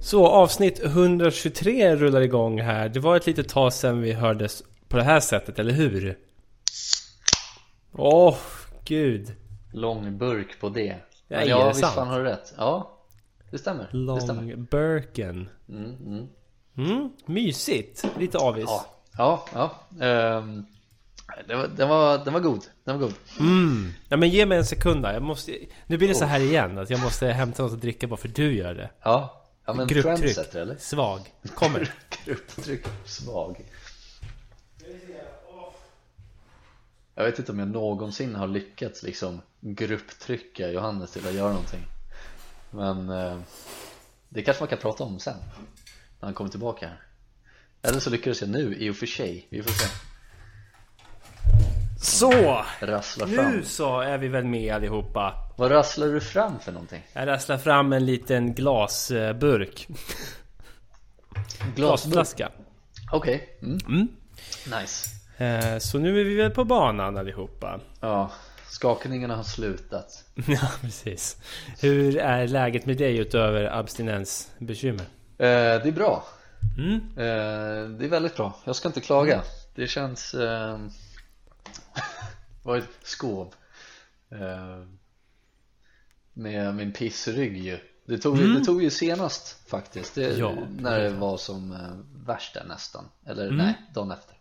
Så avsnitt 123 rullar igång här. Det var ett litet tag sedan vi hördes på det här sättet, eller hur? Åh, oh, gud. Lång burk på det. Ja, Men ja visst sant? fan har du rätt. Ja, det stämmer. Långburken. Mm, mm. Mm, mysigt. Lite avis. Ja, ja, ja. Ehm, det var, den, var, den var god. Den var god. Mm. Ja, men ge mig en sekund där. Jag måste... Nu blir det så här igen, att jag måste hämta något att dricka bara för du gör det. Ja, ja men Grupptryck. trendsetter eller? Svag. Kommer. Grupptryck svag. Jag vet inte om jag någonsin har lyckats liksom grupptrycka Johannes till att göra någonting Men eh, det kanske man kan prata om sen När han kommer tillbaka här Eller så lyckades jag nu i och för sig, vi får se Så! Rassla fram Nu så är vi väl med allihopa. Vad rasslar du fram för någonting? Jag rasslar fram en liten glasburk. Glasburk? Glasflaska. Okej, mm. Mm. nice Så nu är vi väl på banan allihopa. Ja, skakningarna har slutat Ja, precis. Hur är läget med dig utöver abstinensbekymmer? eh, Det är bra Mm. Eh, det är väldigt bra, jag ska inte klaga Det känns eh, var ett skov eh, Med min pissrygg ju det tog, Mm. det tog ju senast faktiskt det, Ja. När det var som eh, värst där nästan Eller Mm. nej, dagen efter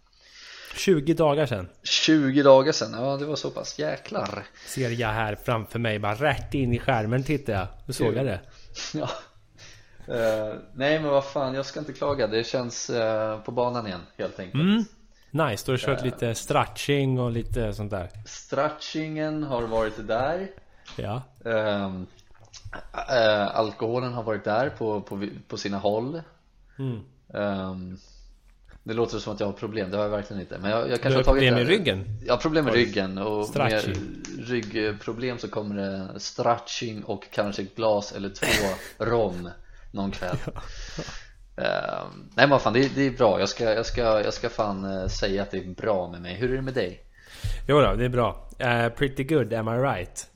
20 dagar sedan 20 dagar sedan, ja det var så pass jäklar ser jag här framför mig. Bara rätt in i skärmen tittar jag. Nu såg jag det. Ja Eh, Nej men vad fan, jag ska inte klaga Det känns eh, på banan igen helt enkelt Mm. Nice, du har kört lite stretching och lite sånt där. Stretchingen har varit där Ja. Ehm, eh, alkoholen har varit där på, på, på sina håll Mm. Ehm, Det låter som att jag har problem, det har jag verkligen inte Men jag, jag kanske Du har har tagit problem med ryggen? Jag har problem med ryggen och med Stretching. ryggproblem så kommer det stretching och kanske ett glas eller två rom någon kväll Ehm, Nej men fan, det, det är bra, jag ska, jag, ska, jag ska fan eh, säga att det är bra med mig Hur är det med dig? Jo då, det är bra. Eh, pretty good, am I right?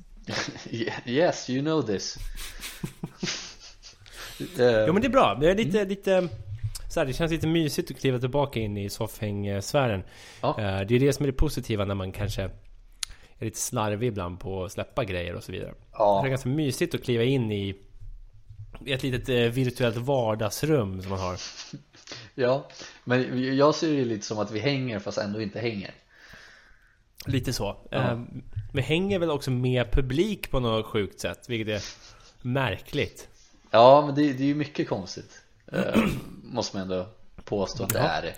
yes, you know this Ehm, Jo men det är bra. Det är lite, lite så här, det känns lite mysigt att kliva tillbaka in i soffhängsfären. Ja. Eh, Det är det som är det positiva när man kanske är lite slarvig ibland på att släppa grejer och så vidare. Ja. Det är ganska mysigt att kliva in i ett litet eh, virtuellt vardagsrum som man har. Ja, men jag ser det lite som att vi hänger fast ändå inte hänger Lite så. Ja. Eh, Vi hänger väl också med publik på något sjukt sätt, vilket är märkligt. Ja, men det, det är ju mycket konstigt eh, Måste man ändå påstå att det Ja. är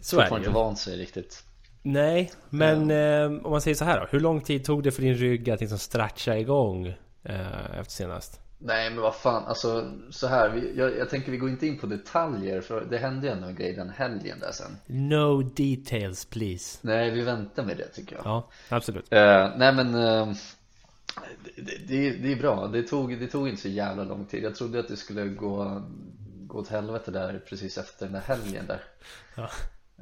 Så är det inte vant sig riktigt Nej, men eh, om man säger så här då. Hur lång tid tog det för din rygg att liksom stretcha igång eh, efter senast? Nej men vad fan, alltså så här, vi, jag, jag tänker vi går inte in på detaljer för det hände ju ändå en grej den helgen där sen No details please. Nej, vi väntar med det tycker jag Ja, absolut. Eh, nej men eh, det, det, det är bra, det tog, det tog inte så jävla lång tid Jag trodde att det skulle gå, gå åt helvete där precis efter den där helgen där. Ja.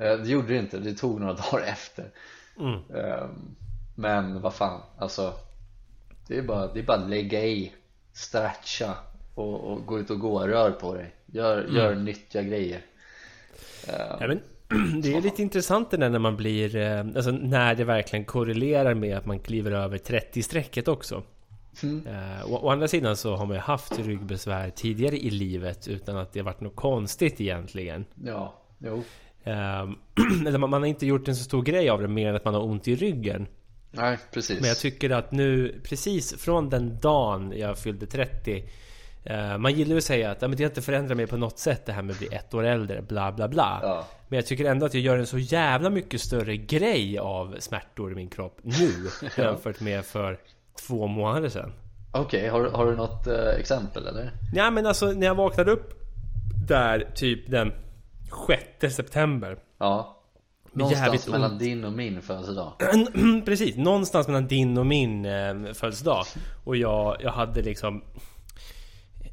Eh, Det gjorde det inte, det tog några dagar efter. Mm. Eh, Men vad fan, alltså Det är bara, det är bara att lägga i Stretcha och, och gå ut och gå, rör på dig. Gör, gör nyttiga grejer. Eh, Ja, men, det är lite intressant det där när man blir... eh, Alltså när det verkligen korrelerar med att man kliver över 30-strecket också. Mm. Eh, å, å andra sidan så har man ju haft ryggbesvär tidigare i livet utan att det varit något konstigt egentligen. Ja, jo Ehm, Eller man, man har inte gjort en så stor grej av det mer än att man har ont i ryggen. Nej, precis Men jag tycker att nu, precis från den dagen jag fyllde 30 eh, Man gillar ju att säga att men det har inte förändrat mig på något sätt det här med att bli ett år äldre, bla bla bla Ja. Men jag tycker ändå att jag gör en så jävla mycket större grej av smärtor i min kropp nu Jämfört med för två månader sedan Okej, har, har du något eh, exempel eller? Ja men alltså när jag vaknade upp Där typ den 6 september Ja, Någonstans mellan ont. din och min födelsedag Precis, någonstans mellan din och min eh, födelsedag. Och jag, jag hade liksom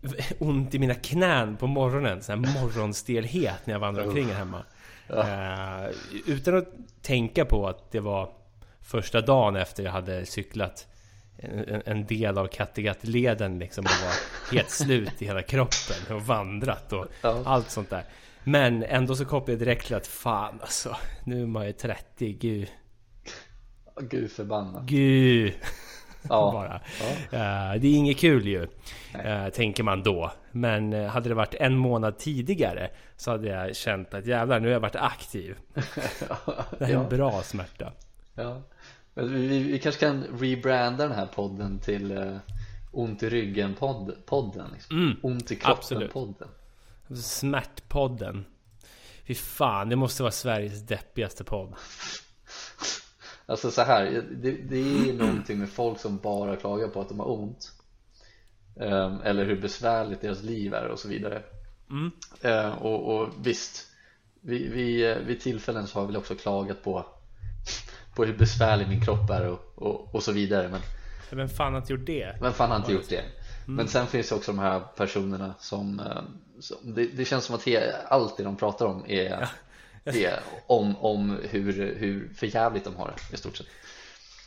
ont i mina knän på morgonen. Sån här morgonstelhet när jag vandrade omkring här hemma. Eh, utan att tänka på att det var första dagen efter jag hade cyklat en, en del av Kattegattleden liksom och var helt slut i hela kroppen och vandrat och Ja. allt sånt där. Men ändå så kopplade jag direkt till att fan alltså, nu är man ju 30, gud. Gud förbannat Gud! Ja, Bara. ja. Eh, det är inget kul ju, eh, tänker man då. Men eh, hade det varit en månad tidigare så hade jag känt att jävlar, nu har jag varit aktiv. Det här är en bra smärta. ja. Men vi, vi, kanske kan rebranda den här podden till uh, Ont i ryggen podd, podden liksom. Mm, Ont i kroppen absolut. podden Smärtpodden. Fy fan, det måste vara Sveriges deppigaste podd. Alltså så här, det, det är någonting med folk som bara klagar på att de har ont Ehm, Eller hur besvärligt deras liv är och så vidare Mm. Ehm, och, och visst, vi, vi, vid tillfällen så har vi också klagat på På hur besvärlig min kropp är och, och, och så vidare men Vem fan har inte gjort det? Vem fan har inte gjort det? Men sen finns det också de här personerna som, eh, som det, det känns som att he, allt det de pratar om är, är om, om hur, hur förjävligt de har det i stort sett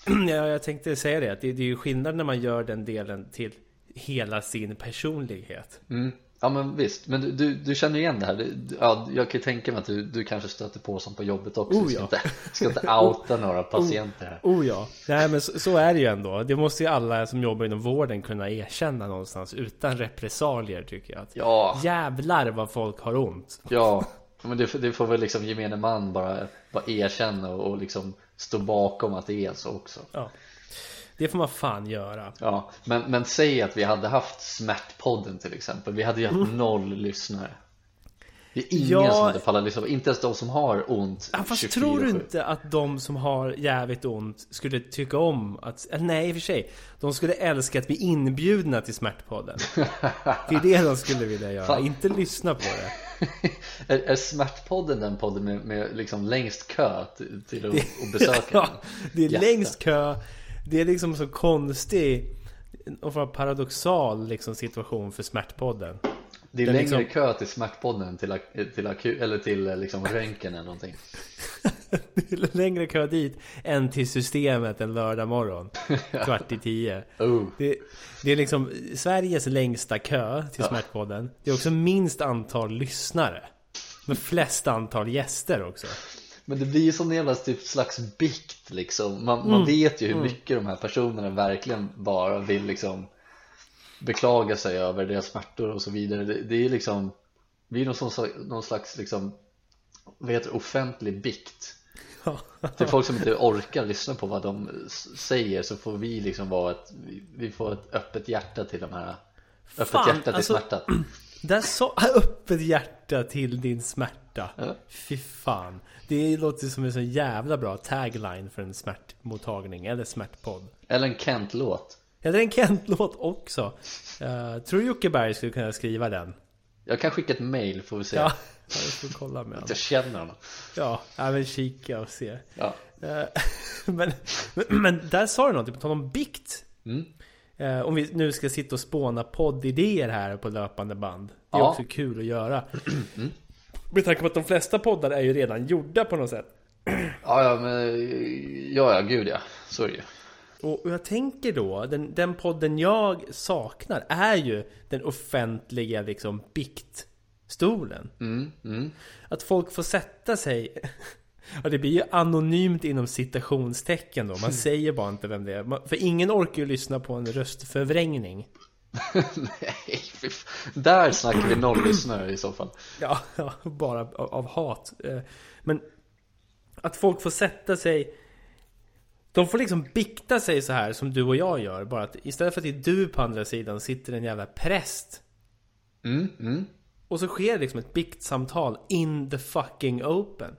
Ja, jag tänkte säga det. Att det, det är ju skillnad när man gör den delen till hela sin personlighet. mm. Ja men visst, men du, du, du känner igen det här Du- ja, Jag kan ju tänka mig att du, du kanske stöter på sånt på jobbet också Oh, Du ska, ja. inte, ska inte outa några patienter här Oh ja. Nej men så, så är det ju ändå. Det måste ju alla som jobbar inom vården kunna erkänna någonstans. Utan repressalier tycker jag. Att Ja, Jävlar vad folk har ont. ja men det, det får väl liksom gemene man bara, bara erkänna och, och liksom stå bakom att det är så också Ja. Det får man fan göra. Ja, men, men säg att vi hade haft Smärtpodden till exempel Vi hade ju haft noll lyssnare Det är ingen Ja. som hade pallat lyssna Inte ens de som har ont Ja, fast 24/7. tror du inte att de som har jävligt ont skulle tycka om att... Eller nej, i och för sig. De skulle älska att bli inbjudna till Smärtpodden. Det är det de skulle vilja göra, Fan. inte lyssna på det. är, är Smärtpodden den podden med, med liksom längst kö till, till att, att besöka Ja, det är Jätte. längst kö. Det är liksom så konstig och paradoxal liksom situation för Smärtpodden. Det är den längre liksom- kö till Smärtpodden till, till, aku- eller till eh, liksom röntgen eller någonting Det är längre kö dit än till systemet en lördag morgon. Kvart i tio. oh. Det, det är liksom Sveriges längsta kö till Smärtpodden. Det är också minst antal lyssnare. Men flest antal gäster också. Men det blir ju sån jävla typ slags bikt liksom Man, Mm. man vet ju hur mycket de här personerna verkligen bara vill liksom Beklaga sig över deras smärtor och så vidare Det, det är liksom Det är någon, sån, någon slags liksom Vad heter det? Offentlig bikt Till folk som inte orkar lyssna på vad de säger så får vi liksom vara ett vi- Vi får ett öppet hjärta till de här Öppet Fan, hjärta till alltså- smärtan Där sa öppet hjärta till din smärta. Ja. Fy fan. Det låter som en så jävla bra tagline för en smärtmottagning eller smärtpodd. Eller en Kent-låt Eller en Kent-låt också. Uh, tror du Jocke Berg skulle kunna skriva den? Jag kan skicka ett mail får vi se Ja, ja jag får kolla med Att honom. jag känner honom Ja, vill kika och se. Ja, Eh, men, men, men där sa du någonting på tal om bikt. mm. Eh, om vi nu ska sitta och spåna poddidéer här på löpande band. Det är Ja. också kul att göra. Med tanke på att de flesta poddar är ju redan gjorda på något sätt. Ja, ja, men ja, ja, gud ja, så är det ju. Och jag tänker då, den, den podden jag saknar är ju den offentliga liksom biktstolen. Mm, mm. Att folk får sätta sig Ja det blir ju anonymt inom citationstecken då. Man säger bara inte vem det är. För ingen orkar ju lyssna på en röstförvrängning. Nej, där snackar vi noll lyssnare i så fall. Ja, ja bara av, av hat. Eh, Men Att folk får sätta sig De får liksom bikta sig så här som du och jag gör. Bara att istället för att det är du på andra sidan sitter en jävla präst. Mm, mm. Och så sker det liksom ett biktsamtal in the fucking open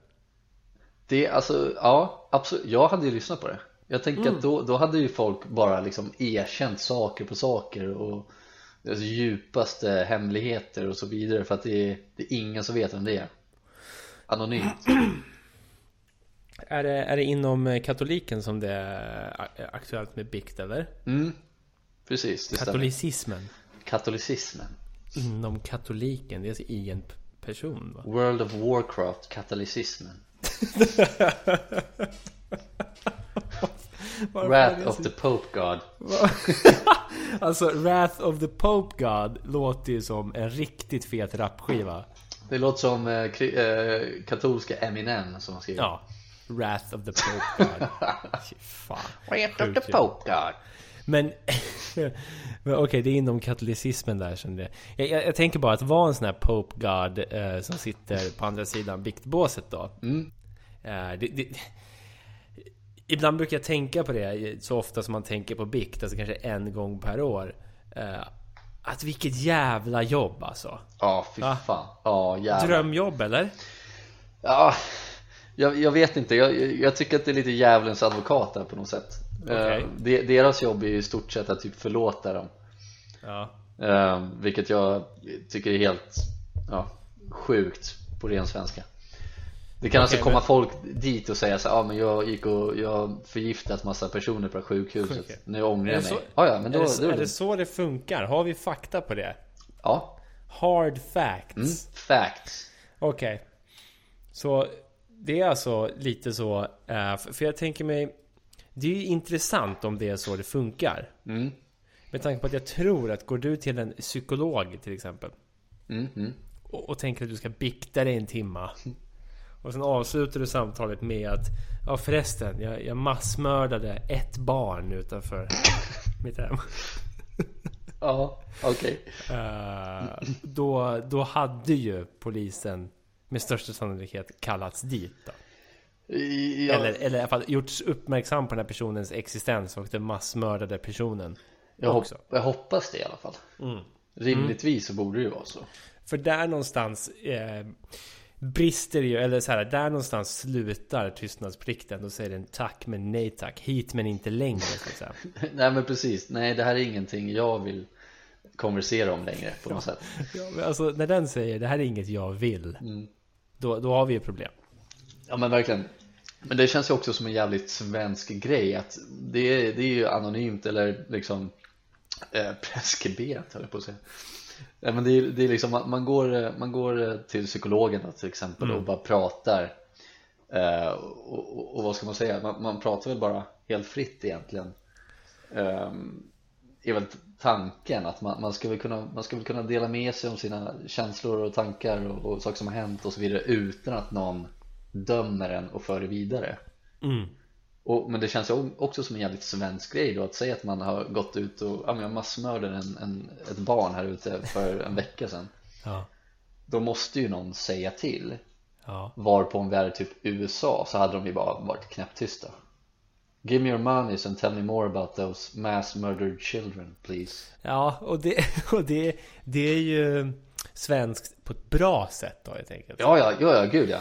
Det, alltså, ja, absolut. Jag hade ju lyssnat på det. Jag tänker att då, då hade ju folk bara liksom erkänt saker på saker och deras djupaste hemligheter och så vidare för att det är, det är ingen som vet vem det är. Anonymt. Är det, är det inom eh, katoliken som det är aktuellt med bikt eller? Mm, precis. Det Katolicismen. Stämmer. Katolicismen. Inom katoliken, det är alltså i en person va? World of Warcraft, katolicismen. Wrath of the Pope God. alltså, Wrath of the Pope God låter ju som en riktigt fet rapskiva. Det låter som eh, eh, katolska Eminem som han skriver. Ja. Wrath of the Pope God. Fan. Wrath of the Pope God. Men, men okej, okay, det är inom katolicismen där kände jag. Jag, jag. jag, tänker bara att vara en sån här Pope God eh, som sitter på andra sidan biktbåset då. Mm. Eh, det, det, ibland brukar jag tänka på det så ofta som man tänker på bikt, alltså kanske en gång per år. Eh, att vilket jävla jobb alltså. Ja, fy fan. Ja, jävlar. Drömjobb eller? Ja, jag, jag vet inte. Jag, jag, tycker att det är lite djävulens advokat där på något sätt. Okay. Uh, de, deras jobb är ju i stort sett att typ förlåta dem. Ja. Vilket jag tycker är helt ja, sjukt på ren svenska. Det kan okay, alltså komma men... folk dit och säga så ja ah, men jag gick och jag förgiftat massa personer på sjukhuset okay. Nu ångrar jag mig så... ah, ja, men då, är, det, då är, det... är det så det funkar? Har vi fakta på det? Ja Hard facts mm, Facts Okej okay. Så det är alltså lite så uh, För jag tänker mig Det är ju intressant om det är så det funkar mm. Med tanke på att jag tror att går du till en psykolog till exempel mm, mm. och, och tänker att du ska bikta dig en timma och sen avslutar du samtalet med att Ja förresten, jag, jag massmördade ett barn utanför mitt hem. Ja, okej. Okay. Uh, eh, då, då hade ju polisen med största sannolikhet kallats dit då. Ja. Eller, eller i alla fall gjorts uppmärksam på den här personens existens och den massmördade personen. Jag, också. Hopp, jag hoppas det i alla fall. Mm. Rimligtvis så borde det ju vara så. För där någonstans eh, brister ju, eller så här, där någonstans slutar tystnadsplikten. Då säger den tack men nej tack, hit men inte längre så nej men precis, nej det här är ingenting jag vill konversera om längre på något sätt. Ja, alltså när den säger det här är inget jag vill, mm. då, då har vi ju problem. Ja men verkligen. Men det känns ju också som en jävligt svensk grej att det är, det är ju anonymt eller liksom eh, preskriberat höll jag på att säga. Ja, men det är, det är liksom, man, går, man går till psykologen då, till exempel mm. och bara pratar eh, och, och, och, vad ska man säga, man, man, pratar väl bara helt fritt egentligen eh, är väl tanken att man, man, ska väl kunna, man ska väl kunna dela med sig om sina känslor och tankar och, och saker som har hänt och så vidare utan att någon dömer en och för det vidare mm. Och, men det känns också som en jävligt svensk grej då att säga att man har gått ut och ja, men massmördade en, en, ett barn här ute för en vecka sedan. Ja. Då måste ju någon säga till. Ja. Varpå om vi hade typ USA så hade de ju bara varit knäpptysta. Give me your money and tell me more about those mass murdered children please. Ja och det, och det, det är ju svenskt på ett bra sätt då helt enkelt. Ja ja, ja, ja gud ja.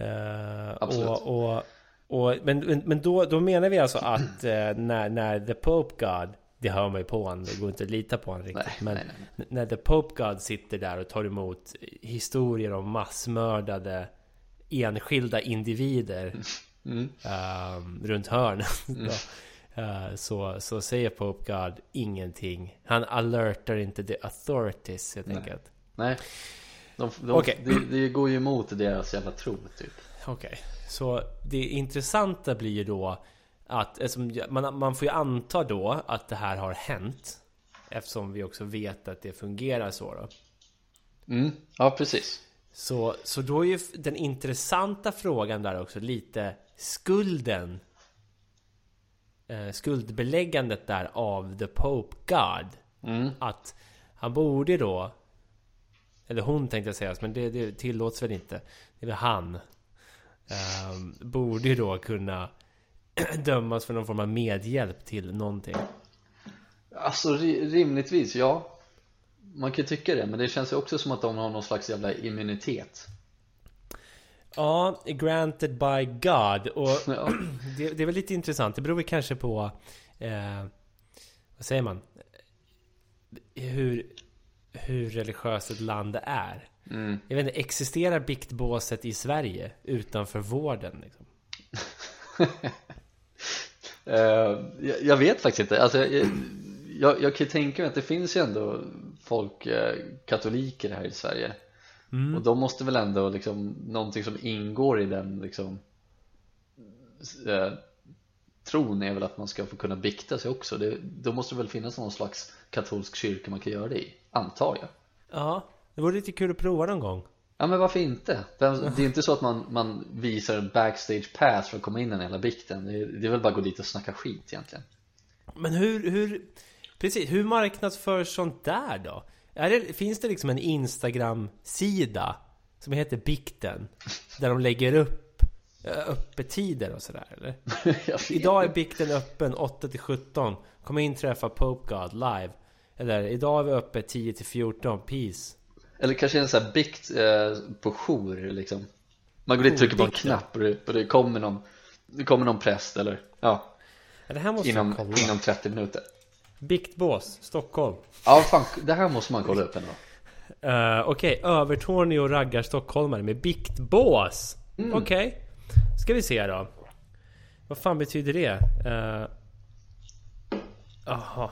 Uh, Absolut. och, och och, men men då, då menar vi alltså att eh, när, när The Pope God Det hör man ju på honom, det går inte att lita på honom riktigt. Nej, men nej, nej. när The Pope God sitter där och tar emot historier om massmördade enskilda individer mm. um, runt hörnen. Mm. Uh, så, så säger Pope God ingenting. Han alertar inte the authorities helt enkelt. Nej, de, de, okay. det, det går ju emot deras jävla tro typ. Okej. Okay. Så det intressanta blir ju då att man, man får ju anta då att det här har hänt. Eftersom vi också vet att det fungerar så då. Mm, ja precis. Så, så då är ju den intressanta frågan där också lite skulden. Eh, skuldbeläggandet där av the Pope God. Mm. Att han borde då eller hon tänkte jag säga, men det, det tillåts väl inte. Det är väl han Um, borde ju då kunna dömas för någon form av medhjälp till någonting. Alltså rimligtvis, ja. Man kan tycka det, men det känns ju också som att de har någon slags jävla immunitet. Ja, granted by God. Och ja. det, det, är väl lite intressant. Det beror väl kanske på... Eh, vad säger man? Hur, hur religiöst ett land är. Mm. Jag vet inte, existerar biktbåset i Sverige utanför vården? Liksom? Eh, jag, jag vet faktiskt inte, alltså, jag, jag, jag kan tänka mig att det finns ju ändå folk, eh, katoliker här i Sverige Mm. och de måste väl ändå liksom, någonting som ingår i den liksom eh, tron är väl att man ska få kunna bikta sig också det, då måste det väl finnas någon slags katolsk kyrka man kan göra det i, antar jag Ja, det vore lite kul att prova någon gång. Ja men varför inte? Det är inte så att man, man visar en backstage pass för att komma in i den hela bikten det är, det är väl bara att gå dit och snacka skit egentligen Men hur, hur, precis, hur marknadsförs sånt där då? Det, finns det liksom en Instagram-sida som heter Bikten? Där de lägger upp eh, öppettider och sådär eller? Idag är. Bikten öppen 8 till 17 Kom in träffa Pope God live Eller idag är vi uppe 10 till 14 Peace Eller kanske en sån här bikt eh, på jour liksom Man går dit och trycker på en knapp och det, och det kommer någon Det kommer någon präst eller ja Det här måste inom, kolla inom 30 minuter Biktbås, Stockholm Ja fan, det här måste man kolla upp ändå Uh, Okej, Övertorneå raggar stockholmare med biktbås. Mm. Okej, ska vi se då. Vad fan betyder det? Uh, Jaha,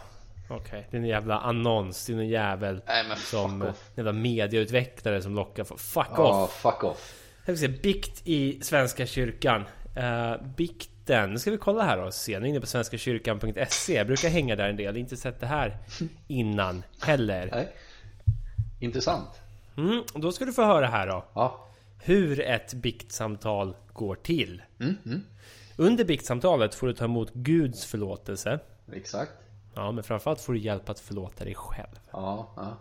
okej. Det är en jävla annons. Det är en jävel Nej men som... En off jävla mediautvecklare som lockar för Fuck Ja, off! fuck off Här ska vi se, bikt i Svenska kyrkan. Uh, bikten, nu ska vi kolla här och se. Nu är inne på svenskakyrkan.se. Jag brukar hänga där en del. Inte sett det här innan heller. Nej Intressant Mm, då ska du få höra här då. Ja hur ett biktsamtal går till. mm, mm. Under biktsamtalet får du ta emot Guds förlåtelse. Exakt Ja, men framförallt får du hjälp att förlåta dig själv. Ja, ja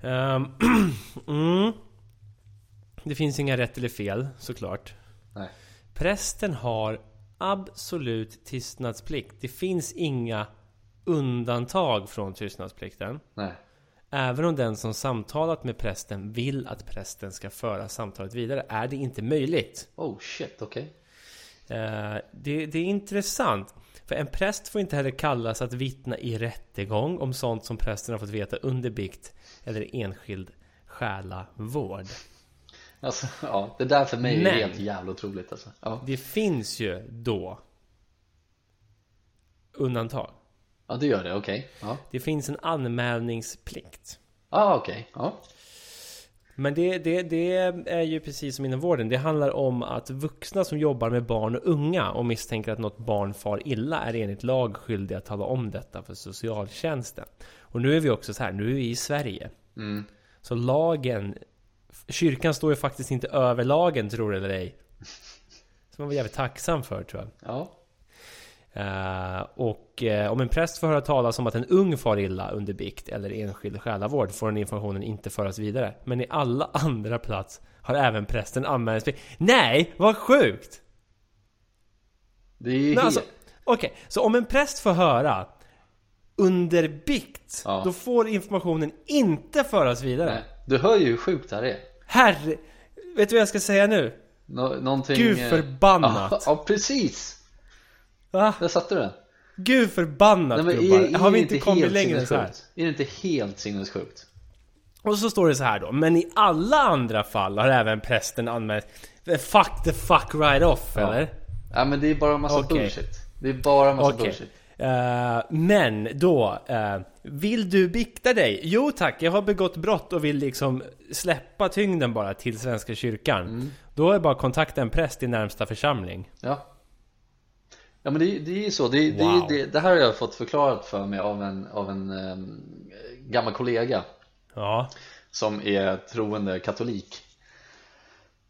Ehm, mm. Det finns inga rätt eller fel, såklart. Nej Prästen har absolut tystnadsplikt. Det finns inga undantag från tystnadsplikten. Nej Även om den som samtalat med prästen vill att prästen ska föra samtalet vidare är det inte möjligt. Oh shit, okej Eh, det, det är intressant. För en präst får inte heller kallas att vittna i rättegång om sånt som prästen har fått veta under bikt eller enskild själavård. Alltså, ja, det där för mig är Men- helt jävla otroligt alltså Ja, Det finns ju då undantag. ja det gör det, okej Ja, Det finns en anmälningsplikt. ah, okej Ja, Men det, det, det är ju precis som inom vården. Det handlar om att vuxna som jobbar med barn och unga och misstänker att något barn far illa är enligt lag skyldiga att tala om detta för socialtjänsten. Och nu är vi också så här, nu är vi i Sverige. mm. Så lagen, kyrkan står ju faktiskt inte över lagen tror det eller ej. Som man var jävligt tacksam för tror jag. Ja, Eh, och eh, om en präst får höra talas om att en ung far illa under bikt eller enskild själavård får den informationen inte föras vidare. Men i alla andra plats har även prästen anmälningsplikt. Nej, vad sjukt! det är ju alltså, Okej, så om en präst får höra under bikt, Ja. då får informationen inte föras vidare. Nej, du hör ju hur sjukt det här är Herre... Vet du vad jag ska säga nu? Nå Någonting Gud förbannat! Ja, ja, precis! Va? Där satte du den Gud förbannat Nej, gubbar! är, är Har vi inte kommit längre än så här? Är det inte helt sinnessjukt? Och så står det så här då. Men i alla andra fall har även prästen anmält Fuck the fuck right off Ja. eller? Ja men det är bara en massa Okej. bullshit Det är bara en massa Okej. bullshit Eh, men då, eh, vill du bikta dig? Jo tack, jag har begått brott och vill liksom släppa tyngden bara till Svenska kyrkan. Mm. Då är det bara att kontakta en präst i närmsta församling. Ja Ja men det, det är ju så, det, Wow. det, det här har jag fått förklarat för mig av en, av en ehm, gammal kollega. Ja, som är troende katolik.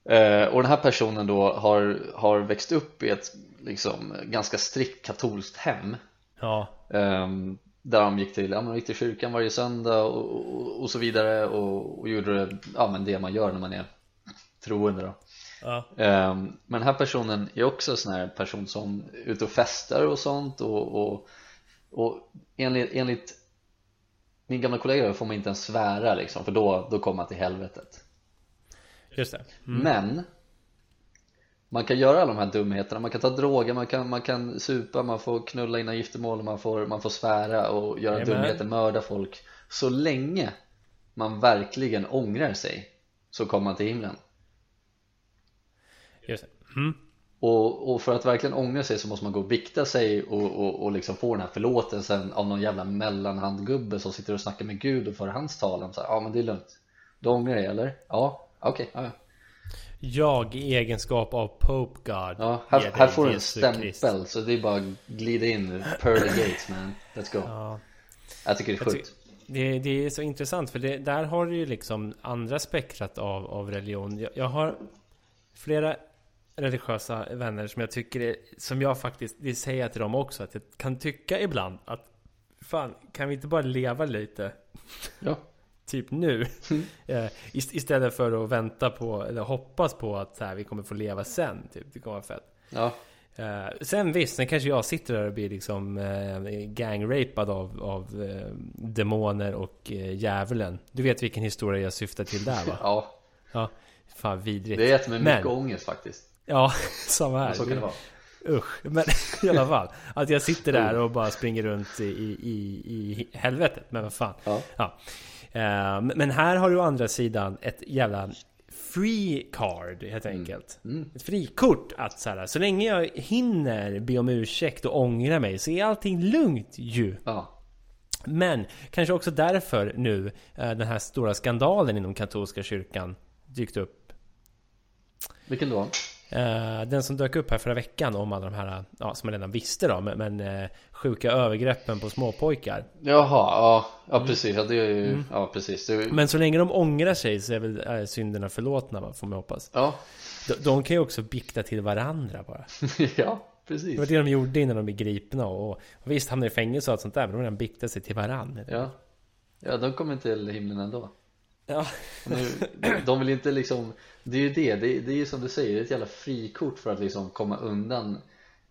Eh, och den här personen då har, har växt upp i ett liksom ganska strikt katolskt hem. Ja, Ehm, Där de gick till, ja, de gick till kyrkan varje söndag och, och, och så vidare. Och, och gjorde det, ja, men det man gör när man är troende då ja. Ehm, Men den här personen är också en sån här person som är ute och festar och sånt och, och, och enligt, enligt min gamla kollega får man inte ens svära liksom för då, då kommer man till helvetet Just det. Men man kan göra alla de här dumheterna, man kan ta droger, man kan, man kan supa, man får knulla innan giftermål, man får, man får svära och göra Jajamän. dumheter, mörda folk Så länge man verkligen ångrar sig så kommer man till himlen Just det. Mm. och, och för att verkligen ångra sig så måste man gå och bikta sig och, och, och liksom få den här förlåtelsen av någon jävla mellanhandgubbe som sitter och snackar med Gud och för hans talan ja men det är lugnt Du ångrar dig eller? Ja, okej, okay, ja, ja. Jag i egenskap av Pope God Ja, här, här får du en stämpel så det är bara att glida in Pearly Gates man, let's go ja. Jag tycker det är sjukt det, det, är så intressant för det, där har du ju liksom andra spektrat av, av religion jag, jag har flera religiösa vänner som jag tycker är, som jag faktiskt, det säger jag till dem också, att jag kan tycka ibland att fan, kan vi inte bara leva lite? Ja. typ nu. Mm. Eh, istället för att vänta på, eller hoppas på att så här, vi kommer få leva sen. Typ. Det kommer vara fett. Ja. Uh, sen visst, sen kanske jag sitter där och blir liksom uh, gangrapad av, av uh, demoner och uh, djävulen. Du vet vilken historia jag syftar till där va? ja. Ja, fan vidrigt. Det är ett med mycket Men, ångest faktiskt. Ja, samma här. Så kan det vara. Usch, men i alla fall. Att jag sitter där och bara springer runt i, i, i helvetet. Men vad fan. Ja. ja. Uh, men här har du å andra sidan ett jävla free card helt mm. enkelt. Mm. Mm. Ett frikort att så, här, så länge jag hinner be om ursäkt och ångra mig så är allting lugnt ju. Ja. Men kanske också därför nu uh, den här stora skandalen inom katolska kyrkan dykt upp. Vilken då? Uh, den som dök upp här förra veckan om alla de här, ja, som man redan visste då, men, men uh, sjuka övergreppen på småpojkar. Jaha, ja, ja mm. precis. Ja, det är ju, mm. ja, precis. Det Men så länge de ångrar sig så är väl synderna förlåtna, får man hoppas. Ja. De, de kan ju också bikta till varandra bara. ja, precis. Det var det de gjorde innan de blev gripna och, och visst hamnade i fängelse och allt sånt där, men de redan biktade sig till varandra. Ja. Ja, de kommer till himlen ändå. Ja. Nu, de vill inte liksom Det är ju det, det, det är ju som du säger, det är ett jävla frikort för att liksom komma undan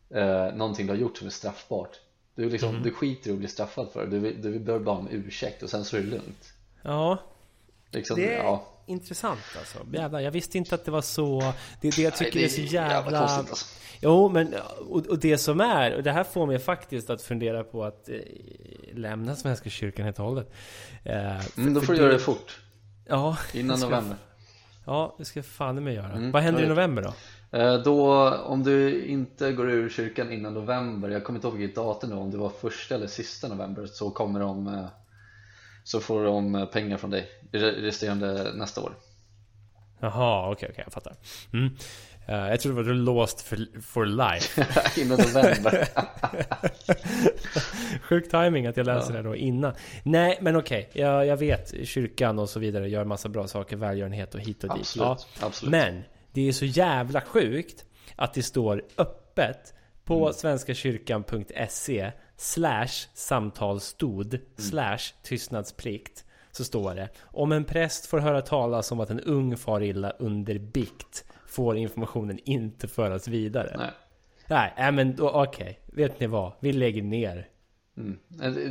eh, Någonting du har gjort som är straffbart Du, liksom, mm. du skiter i att bli straffad för det, du, du behöver bara om ursäkt och sen så är det lugnt Ja liksom, Det är ja. intressant alltså Jävlar, jag visste inte att det var så Det är det jag tycker Nej, det är, är så jävla, jävla alltså. Jo men och, och, det som är Och det här får mig faktiskt att fundera på att eh, Lämna Svenska kyrkan helt och hållet eh, mm, Då får du göra det fort Ja Innan ska, november. Ja, det ska fan med göra. Mm, Vad händer i november då? Eh, då, om du inte går ur kyrkan innan november Jag kommer inte ihåg vilket datum nu Om det var första eller sista november Så kommer de eh, Så får de eh, pengar från dig Resterande nästa år. Jaha, okej, okay, okej, okay, jag fattar. Mm. Uh, jag trodde det var låst för, for life Innan november Sjuk timing att jag läser ja. det då innan Nej men okej, okay. jag, jag vet Kyrkan och så vidare gör massa bra saker Välgörenhet och hit och dit absolut, ja. absolut. Men det är så jävla sjukt Att det står öppet På mm. svenskakyrkan.se Slash samtalsstod mm. Slash tystnadsplikt Så står det Om en präst får höra talas om att en ung far illa under bikt får informationen inte föras vidare. Nej. Nej, äh, men okej. Okay. Vet ni vad? Vi lägger ner. Mm.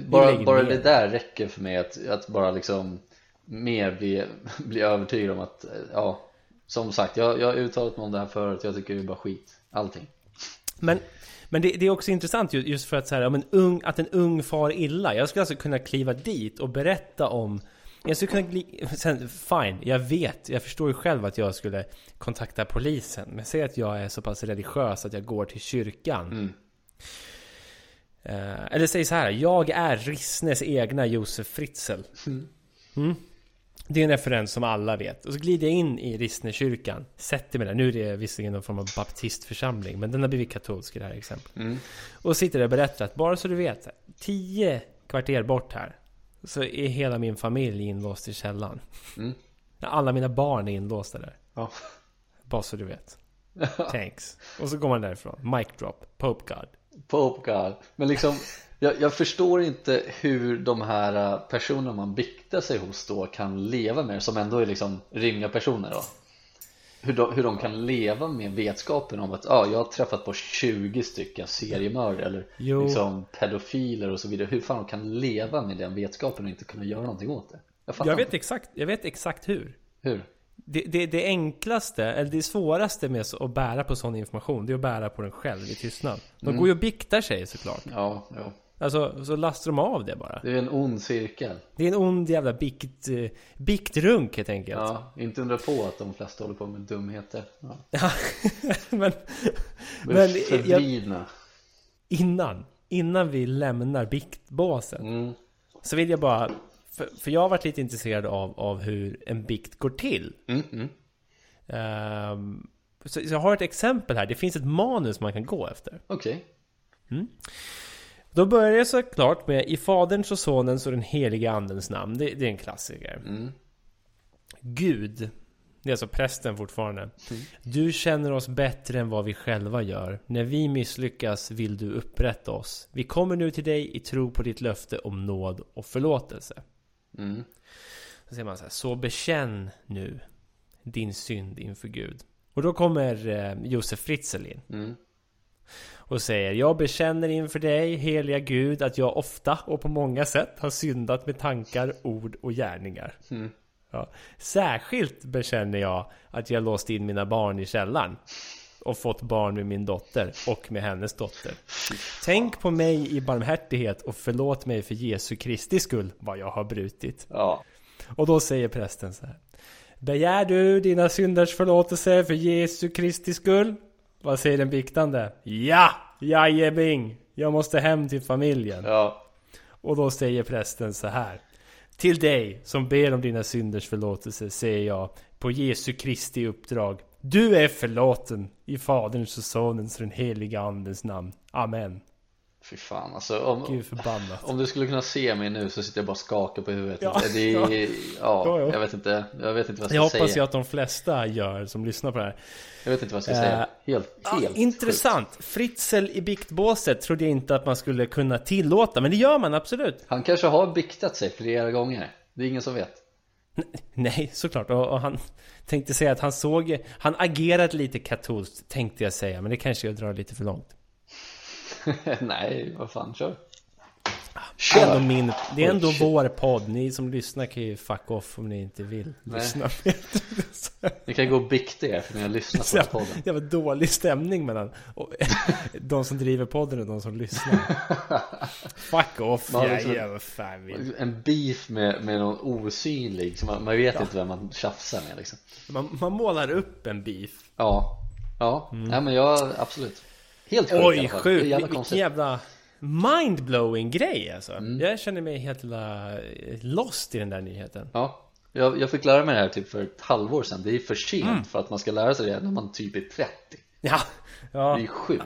Bara, lägger bara ner. det där räcker för mig att, att bara liksom mer bli, bli övertygad om att ja, som sagt, jag, jag har uttalat mig om det här förut. Jag tycker det är bara skit. Allting. Men men det, det, är också intressant just för att så här, om en ung, att en ung far illa. Jag skulle alltså kunna kliva dit och berätta om jag skulle kunna... Sen, fine, jag vet. Jag förstår ju själv att jag skulle kontakta polisen. Men säg att jag är så pass religiös att jag går till kyrkan. Mm. Uh, eller säg så här. Jag är Rissnes egna Josef Fritzl. Mm. Mm. Det är en referens som alla vet. Och så glider jag in i Rissnekyrkan. Sätter mig där. Nu är det visserligen någon form av baptistförsamling. Men den har blivit katolsk i det här exemplet. Mm. Och sitter där och berättar att bara så du vet. Tio kvarter bort här så är hela min familj inlåst i källaren. Mm. Alla mina barn är inlåsta där. Ja. Bara så du vet. Thanks. Och så går man därifrån. Mic drop. Pope God. Pope God. Men liksom, jag, jag, förstår inte hur de här äh, personerna man biktar sig hos då kan leva med som ändå är liksom rimliga personer då hur de, hur de kan leva med vetskapen om att ah, jag har träffat på 20 stycken seriemördare eller liksom pedofiler och så vidare. Hur fan de kan leva med den vetskapen och inte kunna göra någonting åt det? Jag, jag vet, exakt, jag vet exakt hur. Hur? Det, det, det, enklaste, eller det svåraste med att bära på sån information Det är att bära på den själv i tystnad. De mm. går ju och biktar sig såklart. Ja, ja Alltså, så lastar de av det bara. Det är en ond cirkel Det är en ond jävla bikt, biktrunk helt enkelt. Ja, inte undra på att de flesta håller på med dumheter ja. Men, Men förvridna innan, innan vi lämnar biktbåsen mm. så vill jag bara, för, för jag har varit lite intresserad av, av hur en bikt går till. Mm, mm. Ehm, så, så jag har ett exempel här, det finns ett manus man kan gå efter. Okej Då börjar jag såklart med i Faderns och Sonens och den heliga Andens namn. Det, det är en klassiker. mm. Gud, det är alltså prästen fortfarande. Du känner oss bättre än vad vi själva gör. När vi misslyckas vill du upprätta oss. Vi kommer nu till dig i tro på ditt löfte om nåd och förlåtelse. Mm. Så säger man så här, så bekänn nu din synd inför Gud. Och då kommer eh, Josef Fritzl in Mm. Och säger Jag bekänner inför dig, heliga Gud, att jag ofta och på många sätt har syndat med tankar, ord och gärningar. Mm. Ja. Särskilt bekänner jag att jag låst in mina barn i källaren och fått barn med min dotter och med hennes dotter. Tänk på mig i barmhärtighet och förlåt mig för Jesu Kristi skull vad jag har brutit. Ja, Och då säger prästen så här. Begär du dina synders förlåtelse för Jesu Kristi skull? Vad säger den biktande? Ja! Jajebing! Jag måste hem till familjen. ja, Och då säger prästen så här. Till dig som ber om dina synders förlåtelse säger jag på Jesu Kristi uppdrag. Du är förlåten i Faderns och Sonens och den heliga Andens namn. Amen. Fy fan alltså om, Gud förbannat. om du skulle kunna se mig nu så sitter jag bara och skakar på huvudet Ja, Det är, ja, Ja, ja. jag vet inte, jag vet inte vad jag ska hoppas säga jag att de flesta gör som lyssnar på det här. Jag vet inte vad jag ska Eh, säga Helt, Ja, helt intressant. Fritzl i biktbåset trodde jag inte att man skulle kunna tillåta, men det gör man absolut. Han kanske har biktat sig flera gånger Det är ingen som vet Nej, såklart. Och, och han tänkte säga att han såg... Han agerade lite katolskt, tänkte jag säga. Men det kanske jag drar lite för långt. Nej, vad fan, kör Det är ändå, Kör! min, det är ändå Oh, vår podd. Ni som lyssnar kan ju fuck off om ni inte vill Nej. lyssna. Ni kan gå och bikta er för ni har lyssnat på podden Det var dålig stämning mellan och, de som driver podden och de som lyssnar. Fuck off, Man jag liksom- gör vad fan vill. En beef med, med någon osynlig, så man, man vet inte vem man tjafsar med liksom Man, man målar upp en beef. Ja, ja, nej men jag, absolut Helt sjukt Oj, sjukt! Vilken jävla mindblowing grej alltså. Mm. Jag känner mig helt jävla lost i den där nyheten. Ja, jag, jag fick lära mig det här typ för ett halvår sedan Det är för sent Mm. för att man ska lära sig det när man typ är 30 Ja, ja Det är sjukt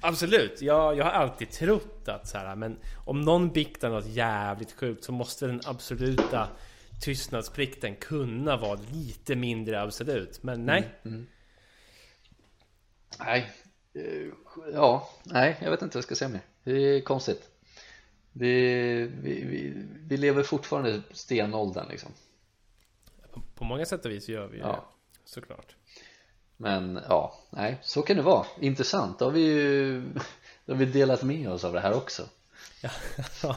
absolut. Jag, jag har alltid trott att så här, men om någon biktar något jävligt sjukt så måste den absoluta tystnadsplikten kunna vara lite mindre absolut. Men nej. Mm. Nej, eh, ja, nej, jag vet inte vad jag ska säga mer Det är konstigt det är, vi, vi, vi lever fortfarande i stenåldern liksom På, på många sätt och vis gör vi Ja. det. Såklart. Men ja, nej, så kan det vara Intressant, då har vi ju då har vi delat med oss av det här också Ja,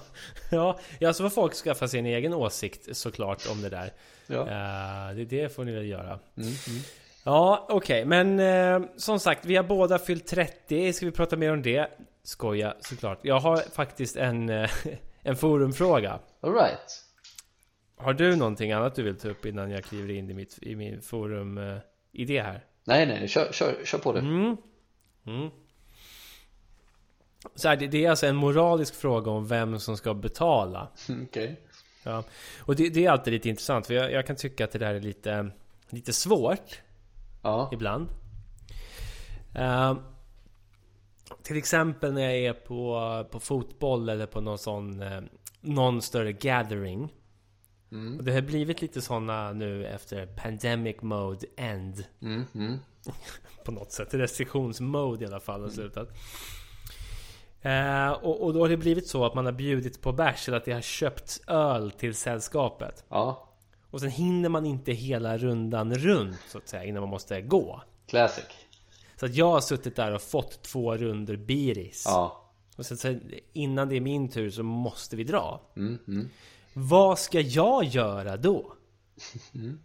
ja, ja, så får folk skaffa sig en egen åsikt såklart om det där. Ja, Eh, det, det får ni väl göra. mm, mm. Ja, okej, men eh, som sagt, vi har båda fyllt 30. Ska vi prata mer om det? Skoja, såklart. Jag har faktiskt en, eh, en forumfråga. All right. Har du någonting annat du vill ta upp innan jag kliver in i, mitt, i min forum-idé här? Nej, nej, kör, kör, kör på det Mm. Mm. Så här, det, det är alltså en moralisk fråga om vem som ska betala. Okej Ja. Och det, det är alltid lite intressant, för jag, jag kan tycka att det där är lite, lite svårt. Ja, ibland. Eh, till exempel när jag är på, på fotboll eller på någon sån eh, någon större gathering. mm, Och det har blivit lite såna nu efter pandemic mode end. mm, mm. På något sätt. Restriktionsmode i alla fall har slutat. Eh, och, och då har det blivit så att man har bjudit på bärs eller att det har köpt öl till sällskapet. Ja, Och sen hinner man inte hela rundan runt så att säga innan man måste gå. classic Så att jag har suttit där och fått två runder biris. Ja, Och sen, sen innan det är min tur så måste vi dra. mm, mm. Vad ska jag göra då?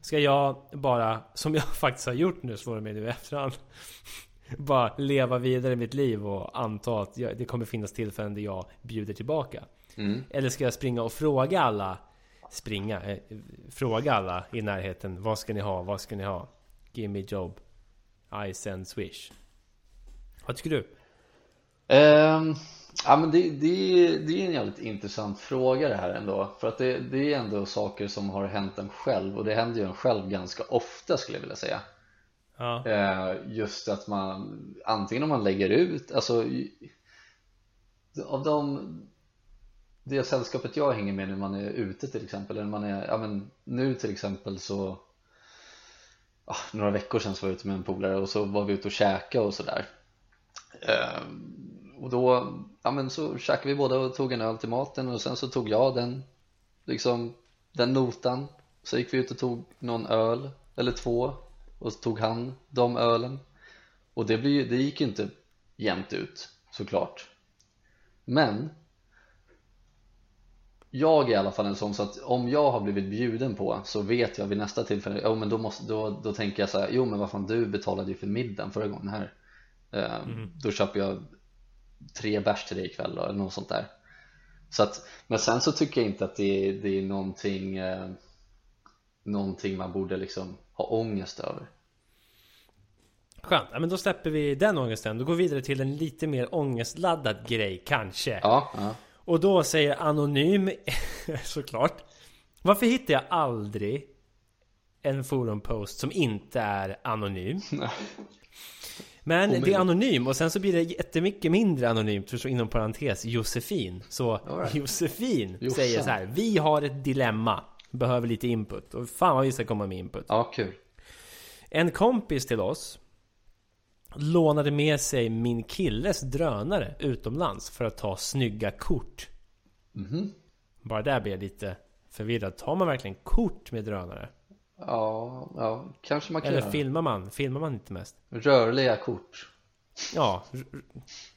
Ska jag bara, som jag faktiskt har gjort nu, svåra mig nu i efterhand. bara leva vidare mitt liv och anta att jag, det kommer finnas tillfällen där jag bjuder tillbaka? Mm. Eller ska jag springa och fråga alla Springa? Eh, fråga alla i närheten Vad ska ni ha? Vad ska ni ha? Give me job I send swish Vad tycker du? Ehm, ja, men det, det, det är en jävligt intressant fråga det här ändå För att det, det är ändå saker som har hänt en själv och det händer ju en själv ganska ofta skulle jag vilja säga Ja, Eh, Just att man antingen om man lägger ut, alltså av de det sällskapet jag hänger med när man är ute till exempel, eller man är, ja men nu till exempel så ah, några veckor sedan så var jag ute med en polare och så var vi ute och käka och sådär. Eh, och då, ja men så käkade vi båda och tog en öl till maten och sen så tog jag den liksom den notan. Så gick vi ut och tog någon öl eller två och så tog han de ölen. Och det, blir, det gick ju inte jämnt ut såklart. Men jag är i alla fall en sån så att om jag har blivit bjuden på så vet jag vid nästa tillfälle, jo men då, måste, då, då tänker jag så här, jo men vad fan du betalade ju för middagen förra gången här Eh, Då köper jag tre bärs till dig ikväll då, eller något sånt där så att, men sen så tycker jag inte att det är, det är någonting eh, någonting man borde liksom ha ångest över skönt. Ja, men då släpper vi den ångesten. Då går vi vidare till en lite mer ångestladdad grej kanske. Ja, ja. Och då säger Anonym såklart Varför hittar jag aldrig en forumpost som inte är anonym? Men det är anonym och sen så blir det jättemycket mindre anonymt för så inom parentes Josefin Så right. Josefin Jossan. säger så här Vi har ett dilemma Behöver lite input och fan vad vi ska komma med input ja kul En kompis till oss Lånade med sig min killes drönare utomlands för att ta snygga kort Mhm. Bara där blir jag lite förvirrad Tar man verkligen kort med drönare? Ja, ja, kanske man kan Eller göra filmar man? Filmar man inte mest? Rörliga kort Ja,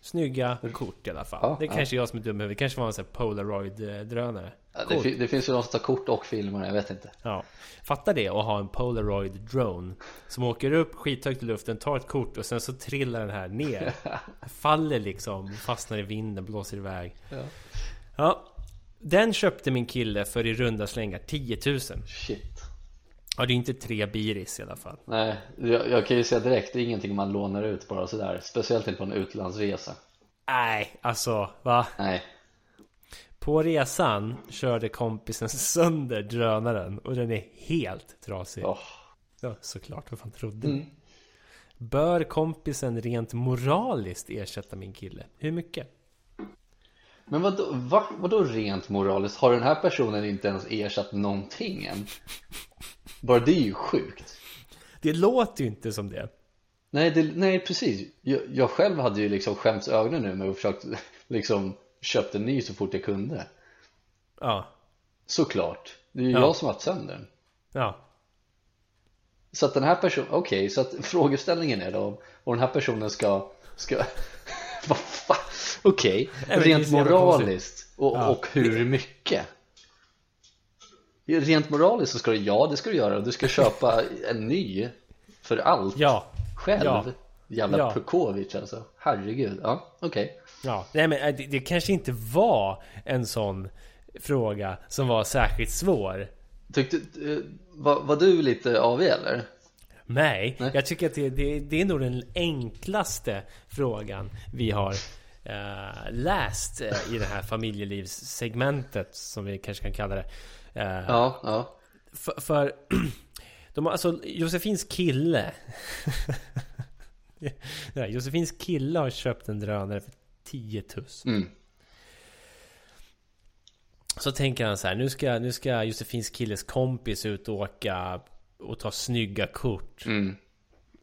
snygga kort i alla fall. Ja, Det är ja. kanske jag som är dum. Det kanske var en sån här Polaroid-drönare. Ja, det, fi- det finns ju de som tar kort och filmar, jag vet inte. Ja, fatta det att ha en Polaroid drone Som åker upp skithögt i luften, tar ett kort och sen så trillar den här ner. Faller liksom, fastnar i vinden, blåser iväg. Ja. Ja. Den köpte min kille för i runda slängar 10 000 Shit Ja det är inte tre biris i alla fall Nej, jag, jag kan ju säga direkt, det är ingenting man lånar ut bara sådär Speciellt inte på en utlandsresa Nej, alltså va? Nej, På resan körde kompisen sönder drönaren och den är helt trasig Åh. Ja, såklart, vad fan trodde ni? Mm. Bör kompisen rent moraliskt ersätta min kille? Hur mycket? Men vadå, va, vadå rent moraliskt? Har den här personen inte ens ersatt någonting än? Bara det är ju sjukt. Det låter ju inte som det. Nej, det, nej precis. Jag, jag själv hade ju liksom skämts ögonen nu med och försökt liksom köpt en ny så fort jag kunde. Ja, Såklart, det är ju Ja. jag som har haft sönder den. Ja. Så att den här personen, okej, så att frågeställningen är då och den här personen ska, ska vad fan, okej, är rent moraliskt och, Ja. och hur mycket? Rent moraliskt så ska du, ja det ska du göra, du ska köpa en ny för allt Ja, själv Ja. Jävla Ja. Pukovic alltså, herregud, ja okej ja Nej men äh, det, det kanske inte var en sån fråga som var särskilt svår Tyckte, eh, var, var du lite avig eller? Nej, Nej. jag tycker att det, det, det är nog den enklaste frågan vi har eh, läst eh, i det här familjelivssegmentet som vi kanske kan kalla det. Eh, Ja, ja, För, för de har, alltså Josefins kille Nej, Josefins kille har köpt en drönare för 10 000 mm. Så tänker han så här, nu ska, nu ska Josefins killes kompis ut och åka och ta snygga kort Mm.